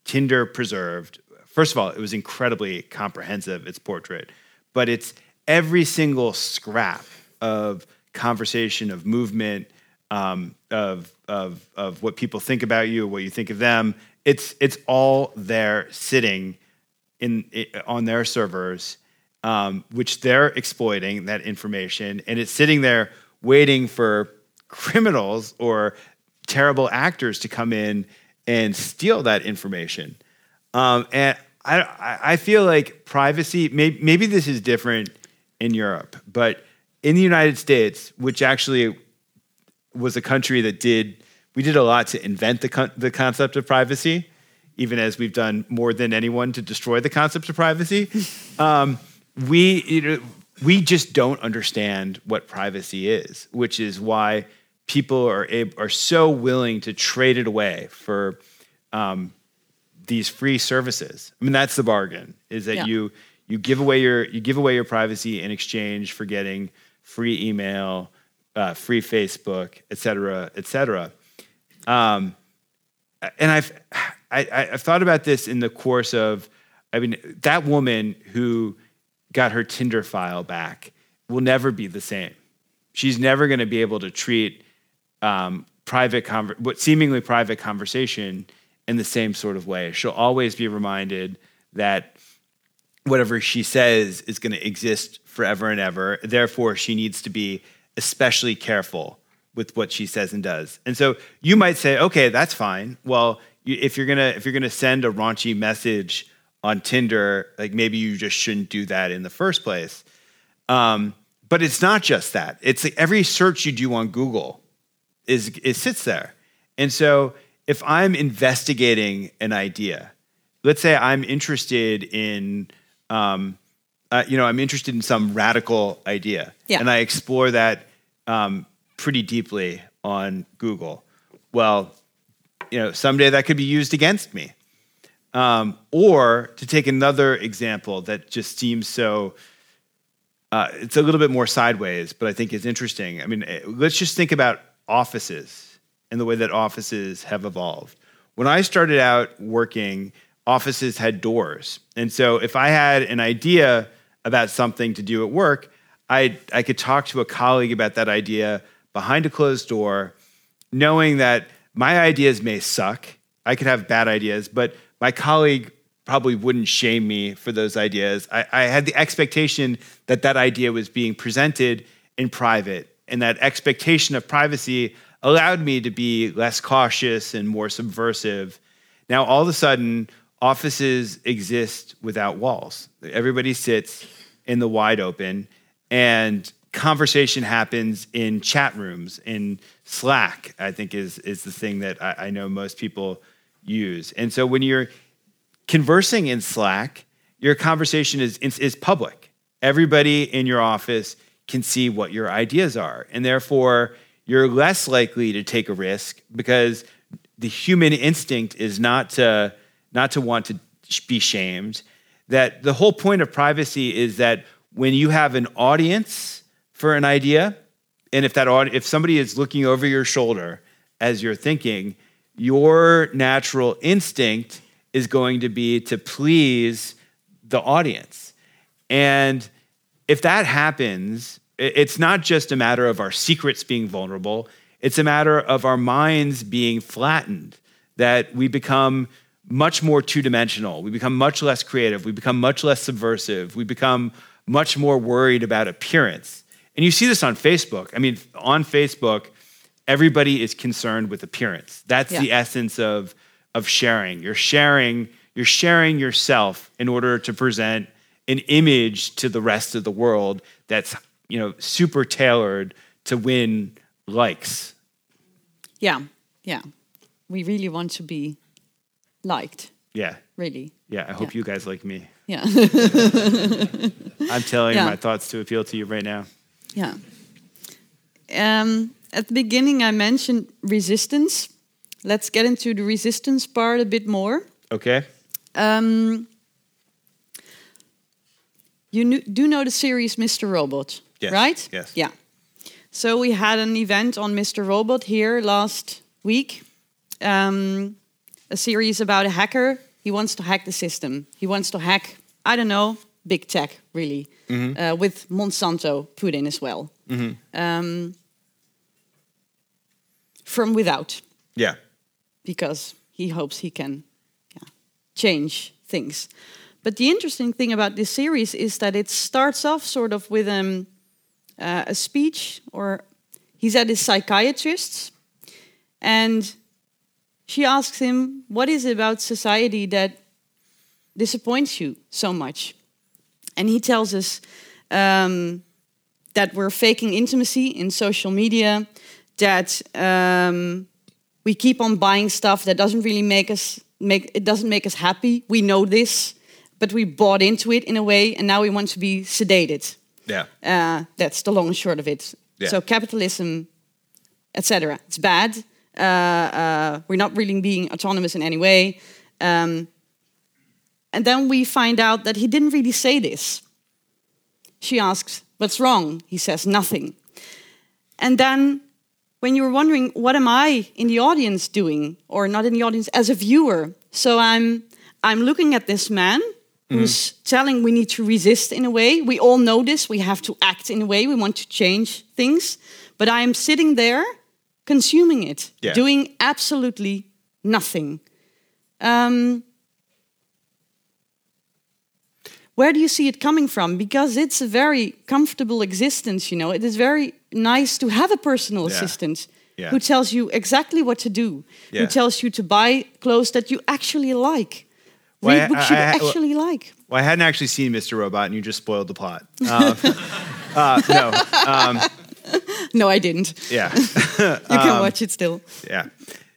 Tinder preserved. First of all, it was incredibly comprehensive, its portrait, but it's every single scrap of conversation, of movement, um, of, of, of what people think about you, what you think of them. It's, it's all there sitting in, on their servers, um, which they're exploiting that information, and it's sitting there waiting for criminals or terrible actors to come in and steal that information. Um, and I, I- feel like privacy, maybe, maybe this is different in Europe, but in the United States, which actually was a country that did, we did a lot to invent the, con- the concept of privacy, even as we've done more than anyone to destroy the concept of privacy. Um, we, you know, we just don't understand what privacy is, which is why people are, ab- are so willing to trade it away for um, these free services. I mean, that's the bargain: is that Yeah. you You give away your you give away your privacy in exchange for getting free email, uh, free Facebook, et cetera, et cetera. Um, and I've I, I've thought about this in the course of, I mean, that woman who got her Tinder file back will never be the same. She's never going to be able to treat um, private, conver- what seemingly private conversation in the same sort of way. She'll always be reminded that whatever she says is going to exist forever and ever. Therefore, she needs to be especially careful with what she says and does. And so you might say, okay, that's fine. Well, if you're gonna if you're gonna send a raunchy message on Tinder, like maybe you just shouldn't do that in the first place. Um, but it's not just that. It's like every search you do on Google is it sits there. And so if I'm investigating an idea, let's say I'm interested in um, uh, you know, I'm interested in some radical idea, yeah. and I explore that um, pretty deeply on Google. Well, you know, someday that could be used against me. Um, or to take another example that just seems so, uh, it's a little bit more sideways, but I think is interesting. I mean, eh, let's just think about offices and the way that offices have evolved. When I started out working, offices had doors. And so if I had an idea about something to do at work, I, I could talk to a colleague about that idea behind a closed door, knowing that my ideas may suck. I could have bad ideas, but my colleague probably wouldn't shame me for those ideas. I, I, had the expectation that that idea was being presented in private, and that expectation of privacy allowed me to be less cautious and more subversive. Now, all of a sudden, offices exist without walls. Everybody sits in the wide open, and conversation happens in chat rooms, in Slack, I think is, is the thing that I, I know most people use. And so when you're conversing in Slack, your conversation is, is public. Everybody in your office can see what your ideas are. And therefore, you're less likely to take a risk because the human instinct is not to, not to want to be shamed. That the whole point of privacy is that when you have an audience for an idea, and if that if somebody is looking over your shoulder as you're thinking, your natural instinct is going to be to please the audience. And if that happens, it's not just a matter of our secrets being vulnerable, it's a matter of our minds being flattened, that we become much more two dimensional, we become much less creative, we become much less subversive, we become much more worried about appearance. And you see this on Facebook. I mean, on Facebook, everybody is concerned with appearance. That's yeah. the essence of, of sharing. You're sharing, you're sharing yourself in order to present an image to the rest of the world that's, you know, super tailored to win likes. Yeah, yeah. We really want to be liked. Yeah. Really. Yeah, I hope yeah. you guys like me. Yeah. I'm telling yeah. my thoughts to appeal to you right now. Yeah. Um, at the beginning, I mentioned resistance. Let's get into the resistance part a bit more. Okay. Um, you do know the series Mr. Robot, yes. right? Yes. Yeah. So we had an event on Mr. Robot here last week. Um, a series about a hacker. He wants to hack the system. He wants to hack, I don't know, big tech, really, mm-hmm. uh, with Monsanto put in as well. Mm-hmm. Um, from without. Yeah. Because he hopes he can yeah, change things. But the interesting thing about this series is that it starts off sort of with um, uh, a speech, or he's at his psychiatrist's, and she asks him, What is it about society that disappoints you so much? And he tells us um, that we're faking intimacy in social media, that um, we keep on buying stuff that doesn't really make us make it doesn't make us happy. We know this, but we bought into it in a way, and now we want to be sedated. Yeah, uh, that's the long and short of it. Yeah. So capitalism, etc. It's bad. Uh, uh, we're not really being autonomous in any way. Um, and then we find out that he didn't really say this. She asks, What's wrong? He says, Nothing. And then when you're wondering, What am I in the audience doing? Or not in the audience, as a viewer. So I'm, I'm looking at this man who's mm. telling we need to resist in a way. We all know this. We have to act in a way. We want to change things. But I am sitting there consuming it, yeah. doing absolutely nothing. Um, where do you see it coming from? Because it's a very comfortable existence, you know. It is very nice to have a personal yeah. assistant yeah. who tells you exactly what to do, yeah. who tells you to buy clothes that you actually like, well, read books I, I, you actually well, like. Well, I hadn't actually seen Mr. Robot, and you just spoiled the plot. Uh, uh, no. Um, no, I didn't. Yeah. you can um, watch it still. Yeah.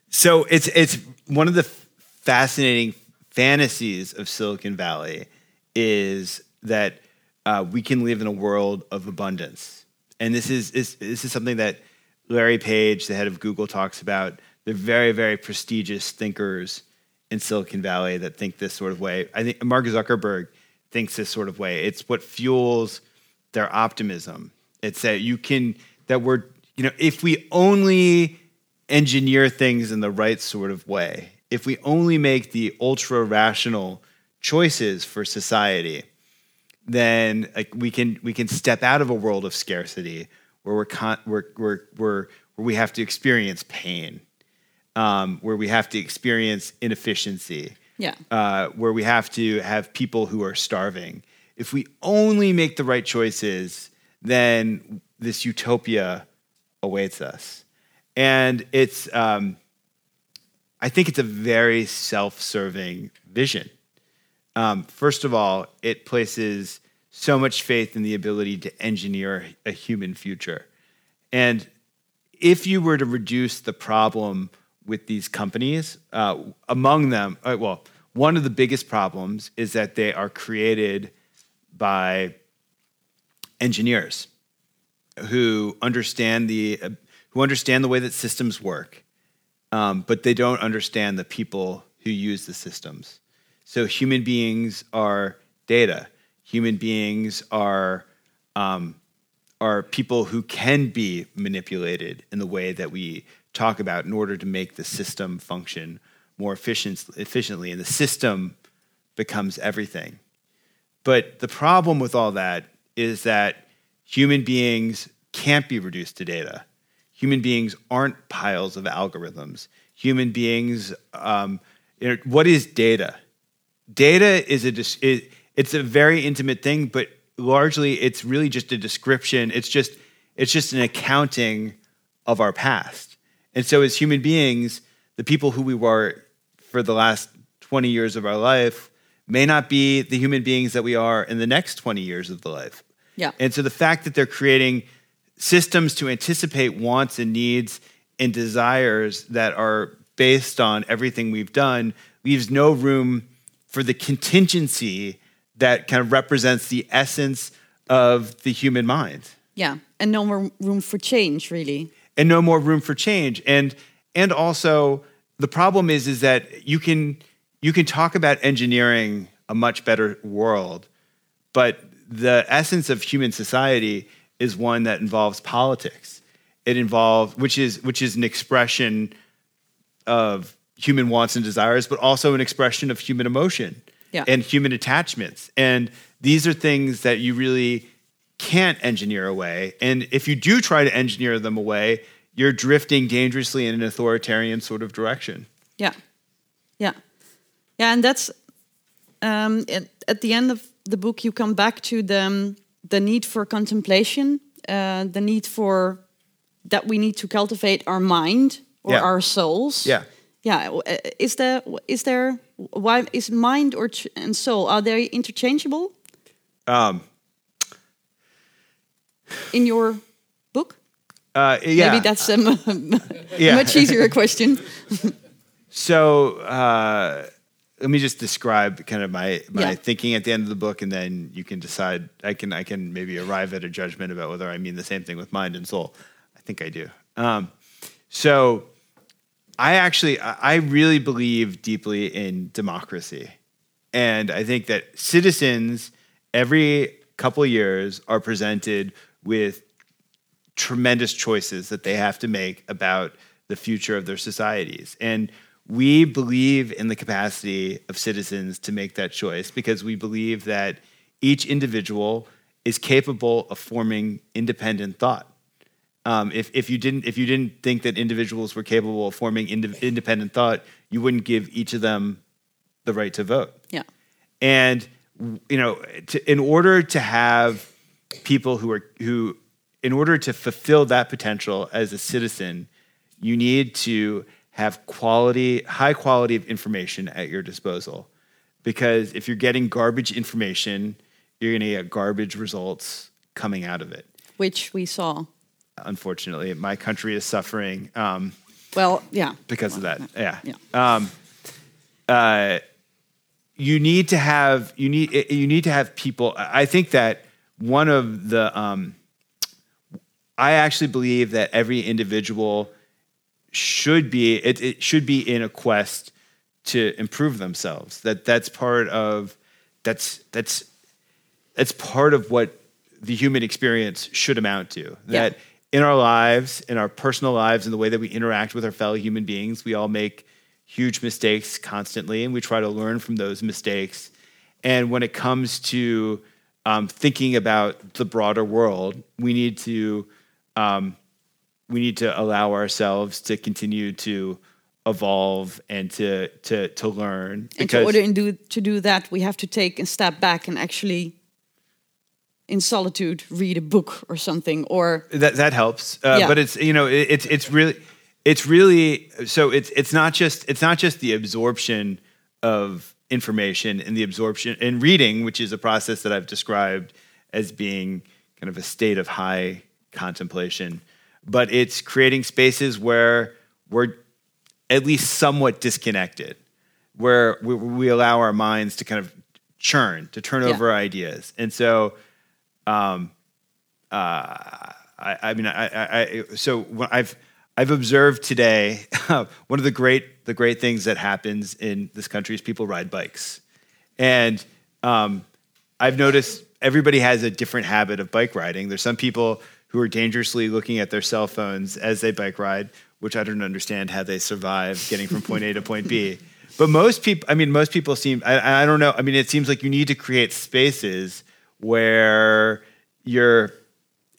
So it's it's one of the fascinating fantasies of Silicon Valley is that uh, we can live in a world of abundance, and this is, is this is something that Larry Page, the head of Google, talks about. They're very very prestigious thinkers in Silicon Valley that think this sort of way. I think Mark Zuckerberg thinks this sort of way. It's what fuels their optimism. It's that you can that we're you know if we only engineer things in the right sort of way, if we only make the ultra rational choices for society, then like we can we can step out of a world of scarcity where we're con- we're, we're, we're, where we have to experience pain, um, where we have to experience inefficiency, yeah, uh, where we have to have people who are starving. If we only make the right choices, then this utopia awaits us, and it's. Um, I think it's a very self-serving vision. Um, first of all, it places so much faith in the ability to engineer a human future. And if you were to reduce the problem with these companies, uh, among them, uh, well, one of the biggest problems is that they are created by engineers who understand the uh, who understand the way that systems work, um, but they don't understand the people who use the systems. So human beings are data. Human beings are um, are people who can be manipulated in the way that we talk about in order to make the system function more efficient, efficiently, and the system becomes everything. But the problem with all that is that human beings can't be reduced to data. Human beings aren't piles of algorithms. Human beings, um, what is data? Data is a it, it's a very intimate thing, but largely it's really just a description. It's just it's just an accounting of our past. And so as human beings, the people who we were for the last 20 years of our life may not be the human beings that we are in the next 20 years of the life. Yeah. And so the fact that they're creating systems to anticipate wants and needs and desires that are based on everything we've done leaves no room for the contingency that kind of represents the essence of the human mind. Yeah, and no more room for change, really. And no more room for change. And and also the problem is is that you can you can talk about engineering a much better world, but the essence of human society is one that involves politics. It involves which is which is an expression of human wants and desires, but also an expression of human emotion yeah. and human attachments. And these are things that you really can't engineer away. And if you do try to engineer them away, you're drifting dangerously in an authoritarian sort of direction. Yeah. Yeah. Yeah. And that's um, at, at, the end of the book, you come back to the, um, the need for contemplation, uh, the need for that we need to cultivate our mind or yeah. our souls. Yeah yeah uh, is there is there why is mind or and soul are they interchangeable? Um. In your book? Uh, yeah. Maybe that's a yeah. much easier question. So uh, let me just describe kind of my my yeah. thinking at the end of the book and then you can decide i can i can maybe arrive at a judgment about whether i mean the same thing with mind and soul. I think i do. Um, so I actually, I really believe deeply in democracy. and I think that citizens every couple years are presented with tremendous choices that they have to make about the future of their societies. And we believe in the capacity of citizens to make that choice because we believe that each individual is capable of forming independent thought. Um, if, if, you didn't, if you didn't think that individuals were capable of forming ind- independent thought, you wouldn't give each of them the right to vote. Yeah. And you know, to, in order to have people who are who, in order to fulfill that potential as a citizen, you need to have quality, high quality of information at your disposal. Because if you're getting garbage information, you're going to get garbage results coming out of it. Which we saw. Unfortunately, my country is suffering. Um, well, yeah. Because well, of that, yeah. yeah. Um, uh, you need to have you need you need to have people. I think that one of the um, I actually believe that every individual should be it, it should be in a quest to improve themselves. That that's part of that's that's that's part of what the human experience should amount to. That yeah. In our lives, in our personal lives, in the way that we interact with our fellow human beings, we all make huge mistakes constantly, and we try to learn from those mistakes. And when it comes to um, thinking about the broader world, we need to um, we need to allow ourselves to continue to evolve and to to to learn. And in order do, to do that, we have to take a step back and actually, in solitude, read a book or something. Or that that helps. Uh, yeah. But it's you know it, it's it's really it's really so it's it's not just it's not just the absorption of information and the absorption and reading, which is a process that I've described as being kind of a state of high contemplation, but it's creating spaces where we're at least somewhat disconnected, where we, we allow our minds to kind of churn, to turn yeah. over ideas, and so. Um, uh, I, I mean, I, I, I so I've I've observed today one of the great the great things that happens in this country is people ride bikes, and um, I've noticed everybody has a different habit of bike riding. There's some people who are dangerously looking at their cell phones as they bike ride, which I don't understand how they survive getting from point A to point B. But most people, I mean, most people seem, I, I don't know. I mean, it seems like you need to create spaces where your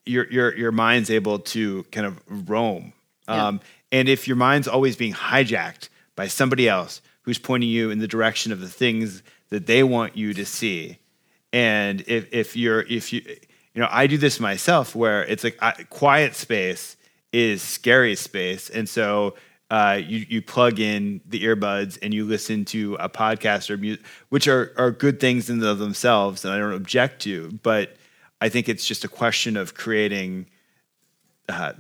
your your your mind's able to kind of roam. Um, And if your mind's always being hijacked by somebody else who's pointing you in the direction of the things that they want you to see, and if, if you're if you you know I do this myself where it's like I, quiet space is scary space, and so uh, you you plug in the earbuds and you listen to a podcast or music, which are are good things in of themselves, and I don't object to, but I think it's just a question of creating uh,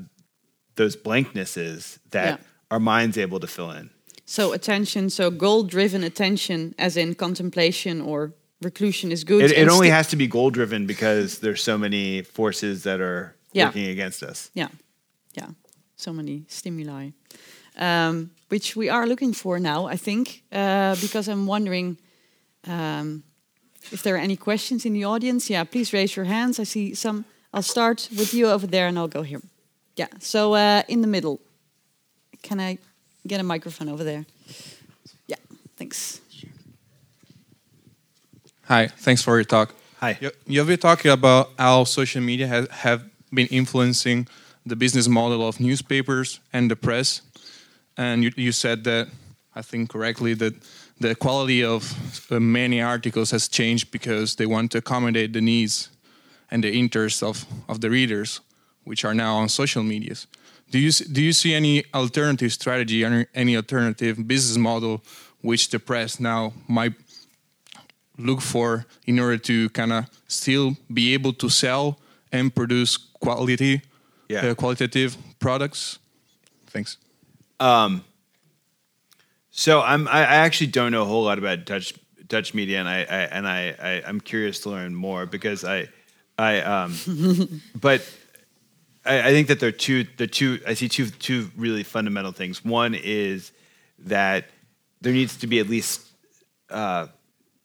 those blanknesses that yeah. our mind's able to fill in. So attention, so goal-driven attention, as in contemplation or reclusion, is good. It, it only has to be goal-driven because there's so many forces that are yeah. working against us. Yeah, yeah, so many stimuli, um, which we are looking for now. I think uh, because I'm wondering. Um, if there are any questions in the audience, yeah, please raise your hands. I see some. I'll start with you over there and I'll go here. Yeah, so uh, in the middle. Can I get a microphone over there? Yeah, thanks. Hi, thanks for your talk. Hi. You, you've been talking about how social media has, have been influencing the business model of newspapers and the press. And you, you said that, I think correctly, that the quality of uh, many articles has changed because they want to accommodate the needs and the interests of, of the readers which are now on social medias. Do you do you see any alternative strategy, any, any alternative business model which the press now might look for in order to kind of still be able to sell and produce quality, yeah. uh, qualitative products? Thanks. Um, so I'm I actually don't know a whole lot about Dutch Dutch media, and I, I and I, I am curious to learn more because I I um, but I, I think that there are two the two I see two two really fundamental things. One is that there needs to be at least uh,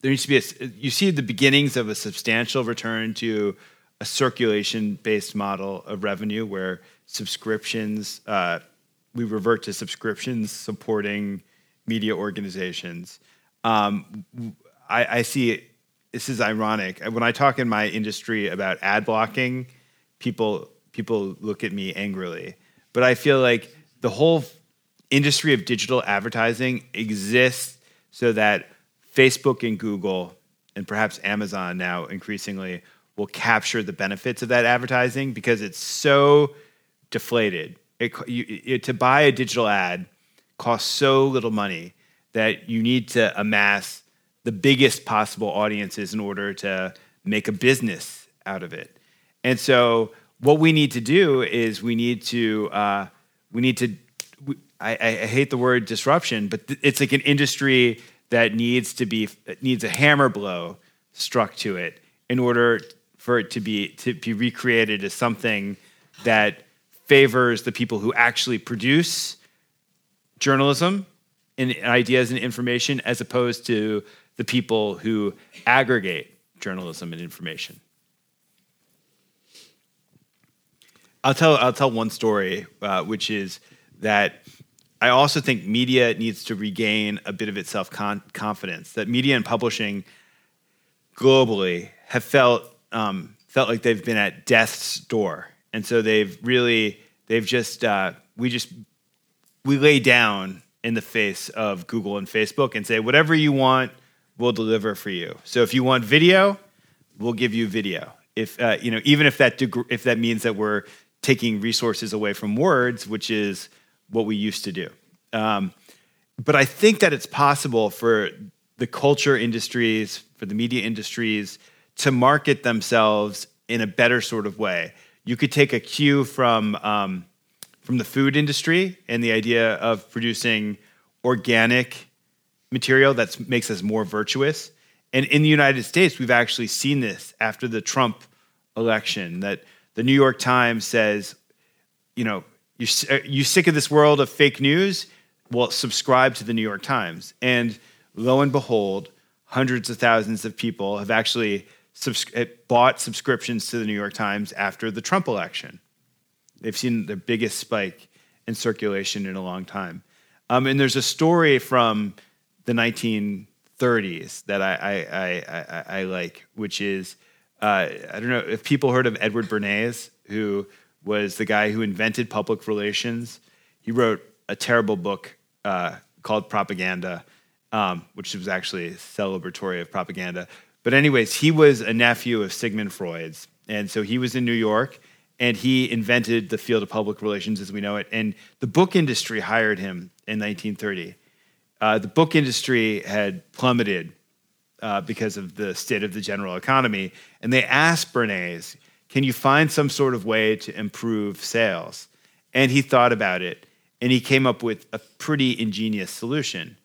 there needs to be a, you see the beginnings of a substantial return to a circulation based model of revenue where subscriptions uh, we revert to subscriptions supporting media organizations. Um, I, I see this is ironic. When i talk in my industry about ad blocking people people look at me angrily. But i feel like the whole industry of digital advertising exists so that Facebook and Google, and perhaps Amazon now increasingly, will capture the benefits of that advertising because it's so deflated. It, you, it, to buy a digital ad costs so little money that you need to amass the biggest possible audiences in order to make a business out of it. And so, what we need to do is we need to uh, we need to. We, I, I, hate the word disruption, but th- it's like an industry that needs to be needs a hammer blow struck to it in order for it to be to be recreated as something that favors the people who actually produce journalism and ideas and information as opposed to the people who aggregate journalism and information. I'll tell I'll tell one story, uh, which is that I also think media needs to regain a bit of its self confidence. That media and publishing globally have felt um, felt like they've been at death's door, and so they've really they've just uh, we just we lay down in the face of Google and Facebook and say whatever you want, we'll deliver for you. So if you want video, we'll give you video. If uh, you know, even if that deg- if that means that we're taking resources away from words, which is what we used to do. Um, but I think that it's possible for the culture industries, for the media industries to market themselves in a better sort of way. You could take a cue from um, from the food industry and the idea of producing organic material that makes us more virtuous. And in the United States, we've actually seen this after the Trump election. That the New York Times says, you know, you uh, you sick of this world of fake news? Well, subscribe to the New York Times. And lo and behold, hundreds of thousands of people have actually subs- uh, bought subscriptions to the New York Times after the Trump election. They've seen the biggest spike in circulation in a long time. Um, and there's a story from the 1930s that I, I, I, I like, which is uh, I don't know if people heard of Edward Bernays, who was the guy who invented public relations. He wrote a terrible book uh, called Propaganda, um, which was actually celebratory of propaganda. But, anyways, he was a nephew of Sigmund Freud's. And so he was in New York and he invented the field of public relations as we know it. And the book industry hired him in 1930. Uh, the book industry had plummeted uh, because of the state of the general economy. And they asked Bernays, can you find some sort of way to improve sales? And he thought about it and he came up with a pretty ingenious solution,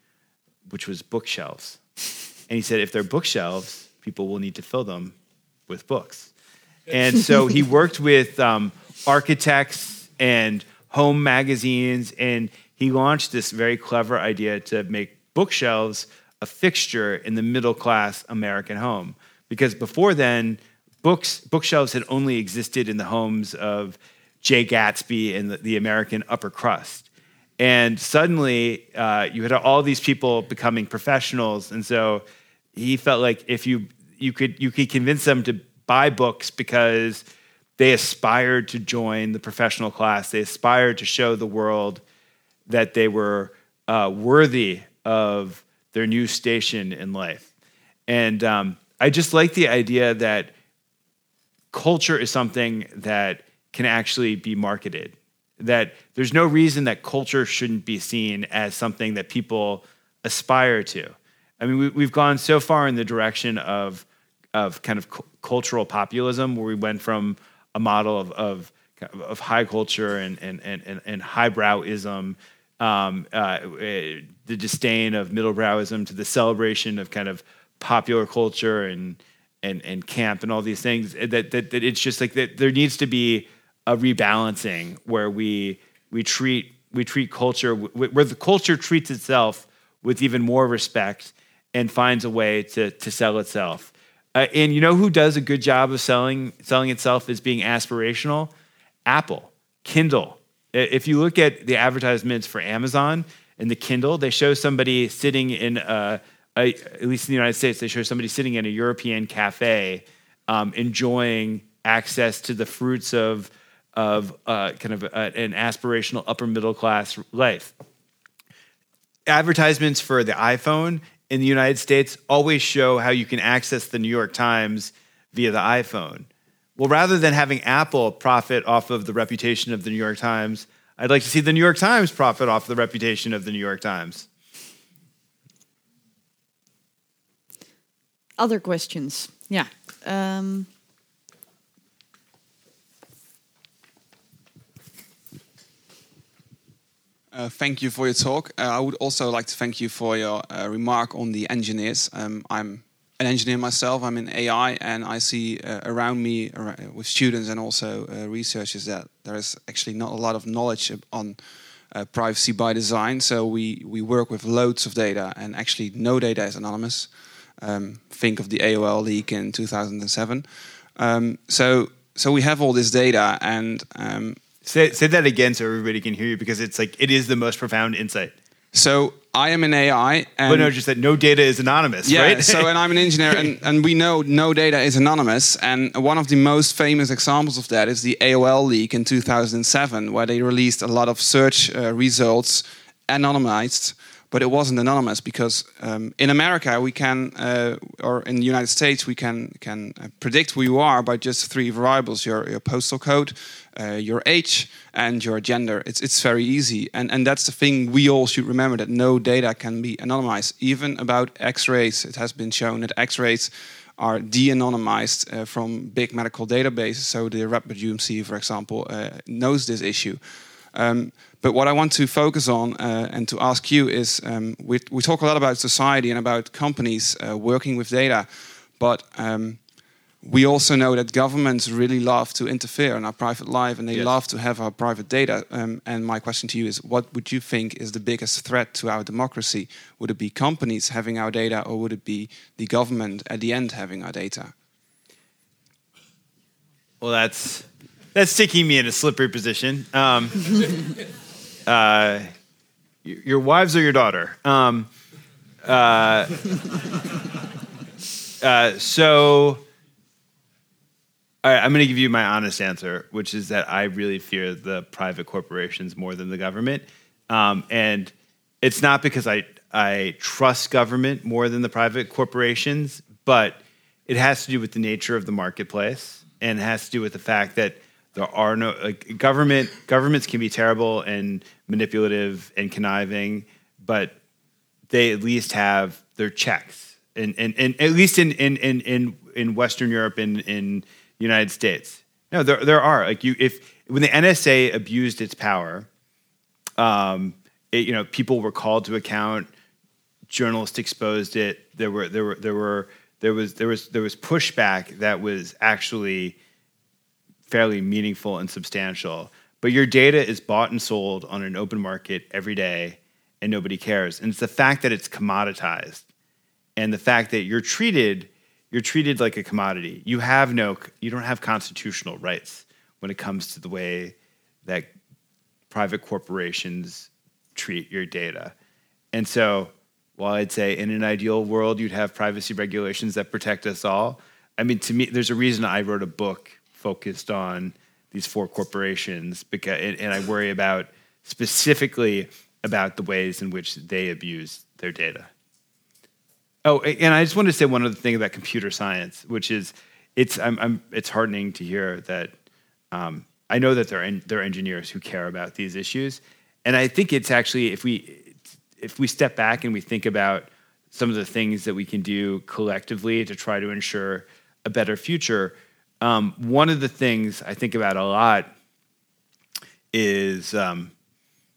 which was bookshelves. And he said, if they're bookshelves, people will need to fill them with books. And so he worked with um, architects and home magazines, and he launched this very clever idea to make bookshelves a fixture in the middle class American home. Because before then, books bookshelves had only existed in the homes of Jay Gatsby and the, the American upper crust. And suddenly, uh, you had all these people becoming professionals, and so he felt like if you you could you could convince them to buy books because they aspired to join the professional class, they aspired to show the world that they were uh, worthy of their new station in life. And um, I just like the idea that culture is something that can actually be marketed. That there's no reason that culture shouldn't be seen as something that people aspire to. I mean, we, have gone so far in the direction of, of kind of cu- cultural populism, where we went from a model of, of, of high culture and, and, and, and highbrowism, um, uh, the disdain of middlebrowism, to the celebration of kind of popular culture and and and camp and all these things that that, that it's just like that there needs to be a rebalancing where we we treat we treat culture where the culture treats itself with even more respect and finds a way to, to sell itself. Uh, and you know who does a good job of selling selling itself as being aspirational? Apple, Kindle. If you look at the advertisements for Amazon and the Kindle, they show somebody sitting in a, a at least in the United States, they show somebody sitting in a European cafe um, enjoying access to the fruits of of uh, kind of a, an aspirational upper middle class life. Advertisements for the iPhone in the United States always show how you can access the New York Times via the iPhone. Well, rather than having Apple profit off of the reputation of the New York Times, I'd like to see the New York Times profit off the reputation of the New York Times. Other questions? Yeah. Um, Uh, thank you for your talk. Uh, I would also like to thank you for your uh, remark on the engineers. Um, I'm an engineer myself. I'm in AI, and I see uh, around me with students and also uh, researchers that there is actually not a lot of knowledge on uh, privacy by design. So we we work with loads of data, and actually no data is anonymous. Um, think of the AOL leak in 2007. Um, so so we have all this data, and um, Say, say that again so everybody can hear you because it's like it is the most profound insight. So I am an AI, and but no, just that no data is anonymous, yeah, right? so and I'm an engineer, and, and we know no data is anonymous. And one of the most famous examples of that is the AOL leak in 2007, where they released a lot of search uh, results anonymized but it wasn't anonymous because um, in America we can, uh, or in the United States we can can uh, predict who you are by just three variables: your, your postal code, uh, your age, and your gender. It's it's very easy, and and that's the thing we all should remember that no data can be anonymized. Even about X-rays, it has been shown that X-rays are de-anonymized uh, from big medical databases. So the Radboud UMC, for example, uh, knows this issue. Um, but what I want to focus on uh, and to ask you is um, we, we, talk a lot about society and about companies uh, working with data, but um, we also know that governments really love to interfere in our private life and they yes. love to have our private data. Um, and my question to you is what would you think is the biggest threat to our democracy? Would it be companies having our data or would it be the government at the end having our data? Well, that's that's sticking me in a slippery position. Um, uh, your wives or your daughter? Um, uh, uh, so, all right, I'm going to give you my honest answer, which is that I really fear the private corporations more than the government, um, and it's not because I I trust government more than the private corporations, but it has to do with the nature of the marketplace, and has to do with the fact that there are no like, government. Governments can be terrible and manipulative and conniving, but they at least have their checks, and and, and at least in in in in, in Western Europe and in United States. No, there there are like you if when the NSA abused its power, um, it, you know people were called to account. Journalists exposed it. There were there were there were there was there was there was pushback that was actually fairly meaningful and substantial. But your data is bought and sold on an open market every day, and nobody cares. And it's the fact that it's commoditized, and the fact that you're treated you're treated like a commodity. You have no you don't have constitutional rights when it comes to the way that private corporations treat your data. And so, while I'd say in an ideal world you'd have privacy regulations that protect us all, I mean to me there's a reason I wrote a book focused on these four corporations because and I worry about specifically about the ways in which they abuse their data. Oh, and I just wanted to say one other thing about computer science, which is it's I'm, I'm it's heartening to hear that um, I know that there are there are engineers who care about these issues, and I think it's actually if we if we step back and we think about some of the things that we can do collectively to try to ensure a better future, um, one of the things I think about a lot is, um,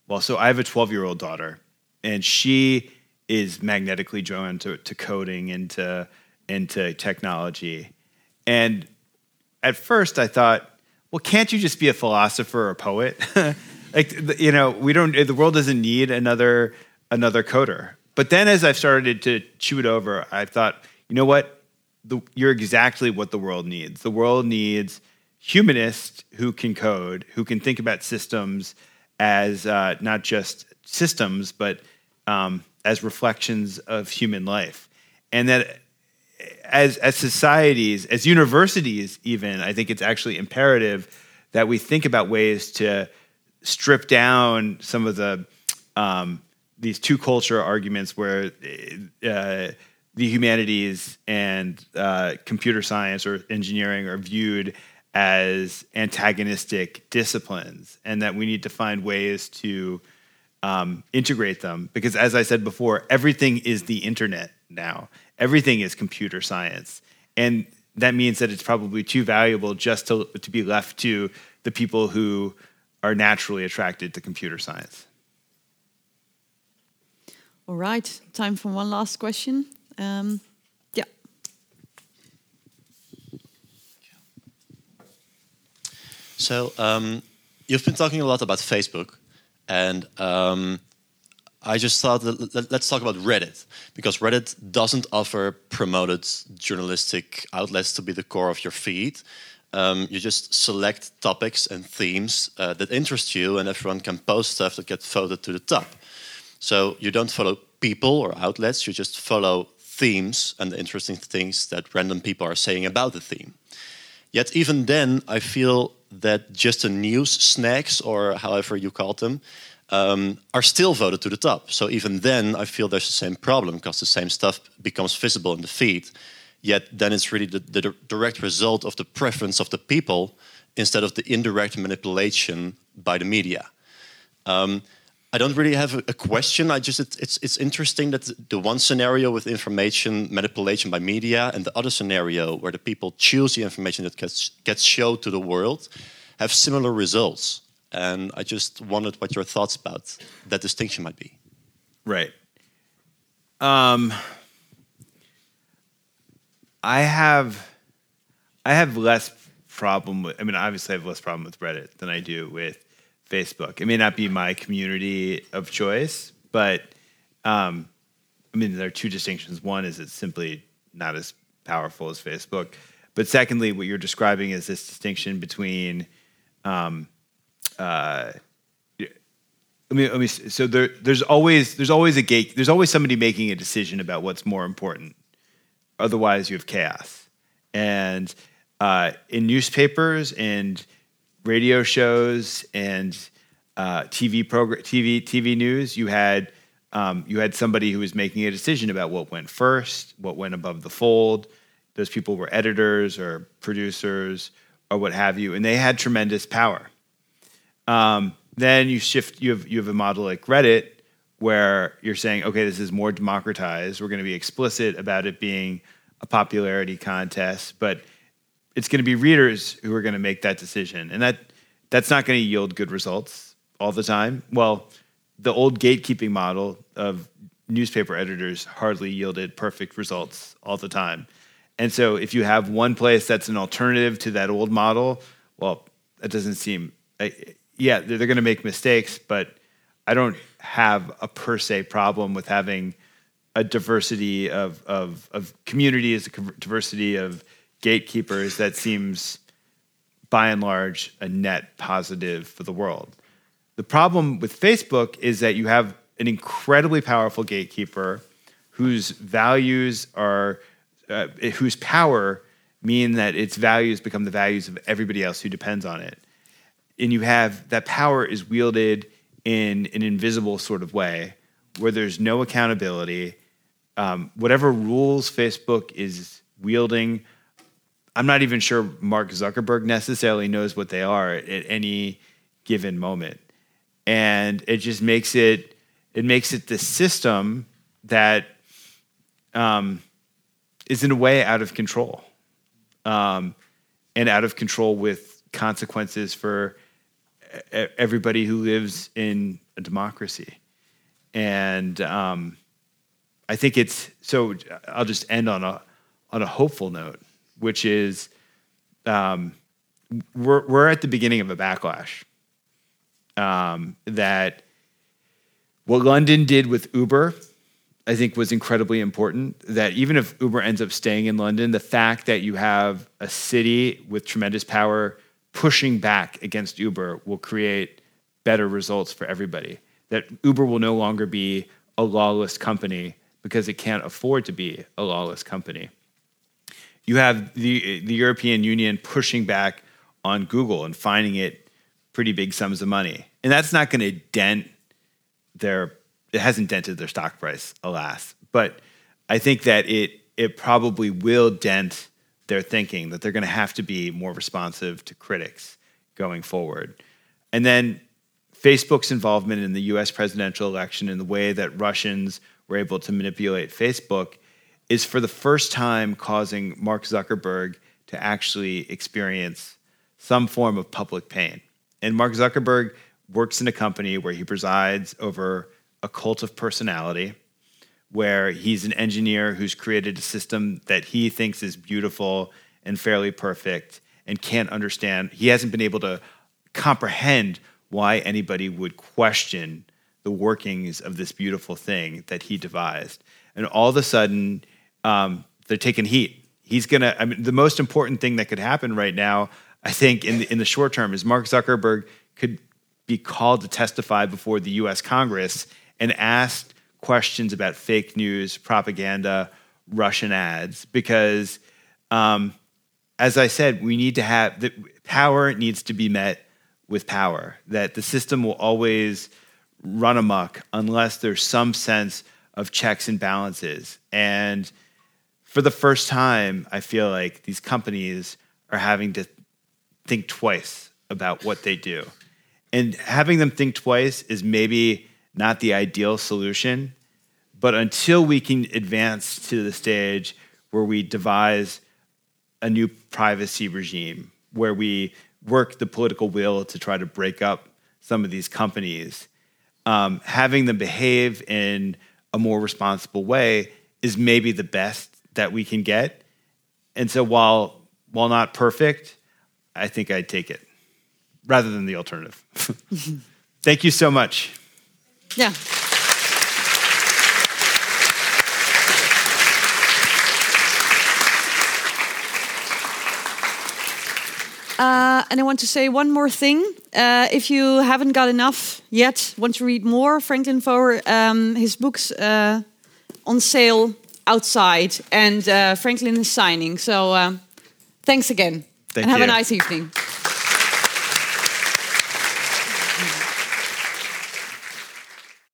well, so I have a 12 year old daughter, and she is magnetically drawn to, to coding and to, into technology. And at first I thought, well, can't you just be a philosopher or a poet? like, you know, we don't, the world doesn't need another, another coder. but then as I've started to chew it over, I thought, you know what? The, you're exactly what the world needs. The world needs humanists who can code, who can think about systems as uh, not just systems, but um, as reflections of human life. And that as, as societies, as universities, even, I think it's actually imperative that we think about ways to strip down some of the um, these two culture arguments where uh, the humanities and uh, computer science or engineering are viewed as antagonistic disciplines, and that we need to find ways to um, integrate them. Because, as I said before, everything is the internet now, everything is computer science. And that means that it's probably too valuable just to, to be left to the people who are naturally attracted to computer science. All right, time for one last question. Um, yeah. So um, you've been talking a lot about Facebook, and um, I just thought that let's talk about Reddit because Reddit doesn't offer promoted journalistic outlets to be the core of your feed. Um, you just select topics and themes uh, that interest you, and everyone can post stuff that gets voted to the top. So you don't follow people or outlets, you just follow themes and the interesting things that random people are saying about the theme. Yet, even then, I feel that just the news snacks, or however you call them, um, are still voted to the top. So, even then, I feel there's the same problem because the same stuff becomes visible in the feed. Yet, then it's really the, the direct result of the preference of the people instead of the indirect manipulation by the media. Um, I don't really have a, question. I just it, it's it's interesting that the one scenario with information manipulation by media and the other scenario where the people choose the information that gets gets showed to the world have similar results. And I just wondered what your thoughts about that distinction might be. Right. Um, I have I have less problem with. I mean, obviously, I have less problem with Reddit than I do with Facebook. It may not be my community of choice, but um, I mean, there are two distinctions. One is it's simply not as powerful as Facebook. But secondly, what you're describing is this distinction between, um, uh, let me, let me, so there, there's always there's always a gate there's always somebody making a decision about what's more important. Otherwise, you have chaos. And uh, in newspapers and radio shows and uh, TV program, TV TV news, you had um, you had somebody who was making a decision about what went first, what went above the fold. Those people were editors or producers or what have you, and they had tremendous power. Um, then you shift. You have you have a model like Reddit where you're saying, okay, this is more democratized. We're going to be explicit about it being a popularity contest, but it's going to be readers who are going to make that decision, and that that's not going to yield good results all the time. Well, the old gatekeeping model of newspaper editors hardly yielded perfect results all the time. And so, if you have one place that's an alternative to that old model, well, that doesn't seem. Yeah, they're, going to make mistakes, but I don't have a per se problem with having a diversity of of, of communities, a diversity of gatekeepers that seems by and large a net positive for the world. The problem with Facebook is that you have an incredibly powerful gatekeeper whose values are uh, whose power mean that its values become the values of everybody else who depends on it. And you have that power is wielded in an invisible sort of way where there's no accountability. Um, whatever rules Facebook is wielding I'm not even sure Mark Zuckerberg necessarily knows what they are at any given moment. And it just makes it it makes it the system that um, is in a way out of control, um, and out of control with consequences for everybody who lives in a democracy. And um, I think it's so. I'll just end on a on a hopeful note which is um, we're, we're at the beginning of a backlash. Um, that what London did with Uber I think was incredibly important. That even if Uber ends up staying in London, the fact that you have a city with tremendous power pushing back against Uber will create better results for everybody. That Uber will no longer be a lawless company because it can't afford to be a lawless company. You have the, the European Union pushing back on Google and finding it pretty big sums of money. And that's not going to dent their, it hasn't dented their stock price, alas. But I think that it, it probably will dent their thinking that they're going to have to be more responsive to critics going forward. And then Facebook's involvement in the US presidential election and the way that Russians were able to manipulate Facebook is for the first time causing Mark Zuckerberg to actually experience some form of public pain. And Mark Zuckerberg works in a company where he presides over a cult of personality, where he's an engineer who's created a system that he thinks is beautiful and fairly perfect and can't understand. He hasn't been able to comprehend why anybody would question the workings of this beautiful thing that he devised. And all of a sudden, um, they're taking heat. He's gonna. I mean, the most important thing that could happen right now, I think, in the, in the short term, is Mark Zuckerberg could be called to testify before the U.S. Congress and asked questions about fake news, propaganda, Russian ads, because, um, as I said, we need to have the power needs to be met with power. That the system will always run amok unless there's some sense of checks and balances. And for the first time, I feel like these companies are having to think twice about what they do. And having them think twice is maybe not the ideal solution, but until we can advance to the stage where we devise a new privacy regime, where we work the political will to try to break up some of these companies, um, having them behave in a more responsible way is maybe the best that we can get. And so while while not perfect, I think I'd take it rather than the alternative. Thank you so much. Yeah. Uh, and I want to say one more thing. Uh, if you haven't got enough yet, want to read more, Franklin Foer, um, his books uh, on sale outside, and uh, Franklin is signing. So uh, thanks again, Thank and have a nice evening.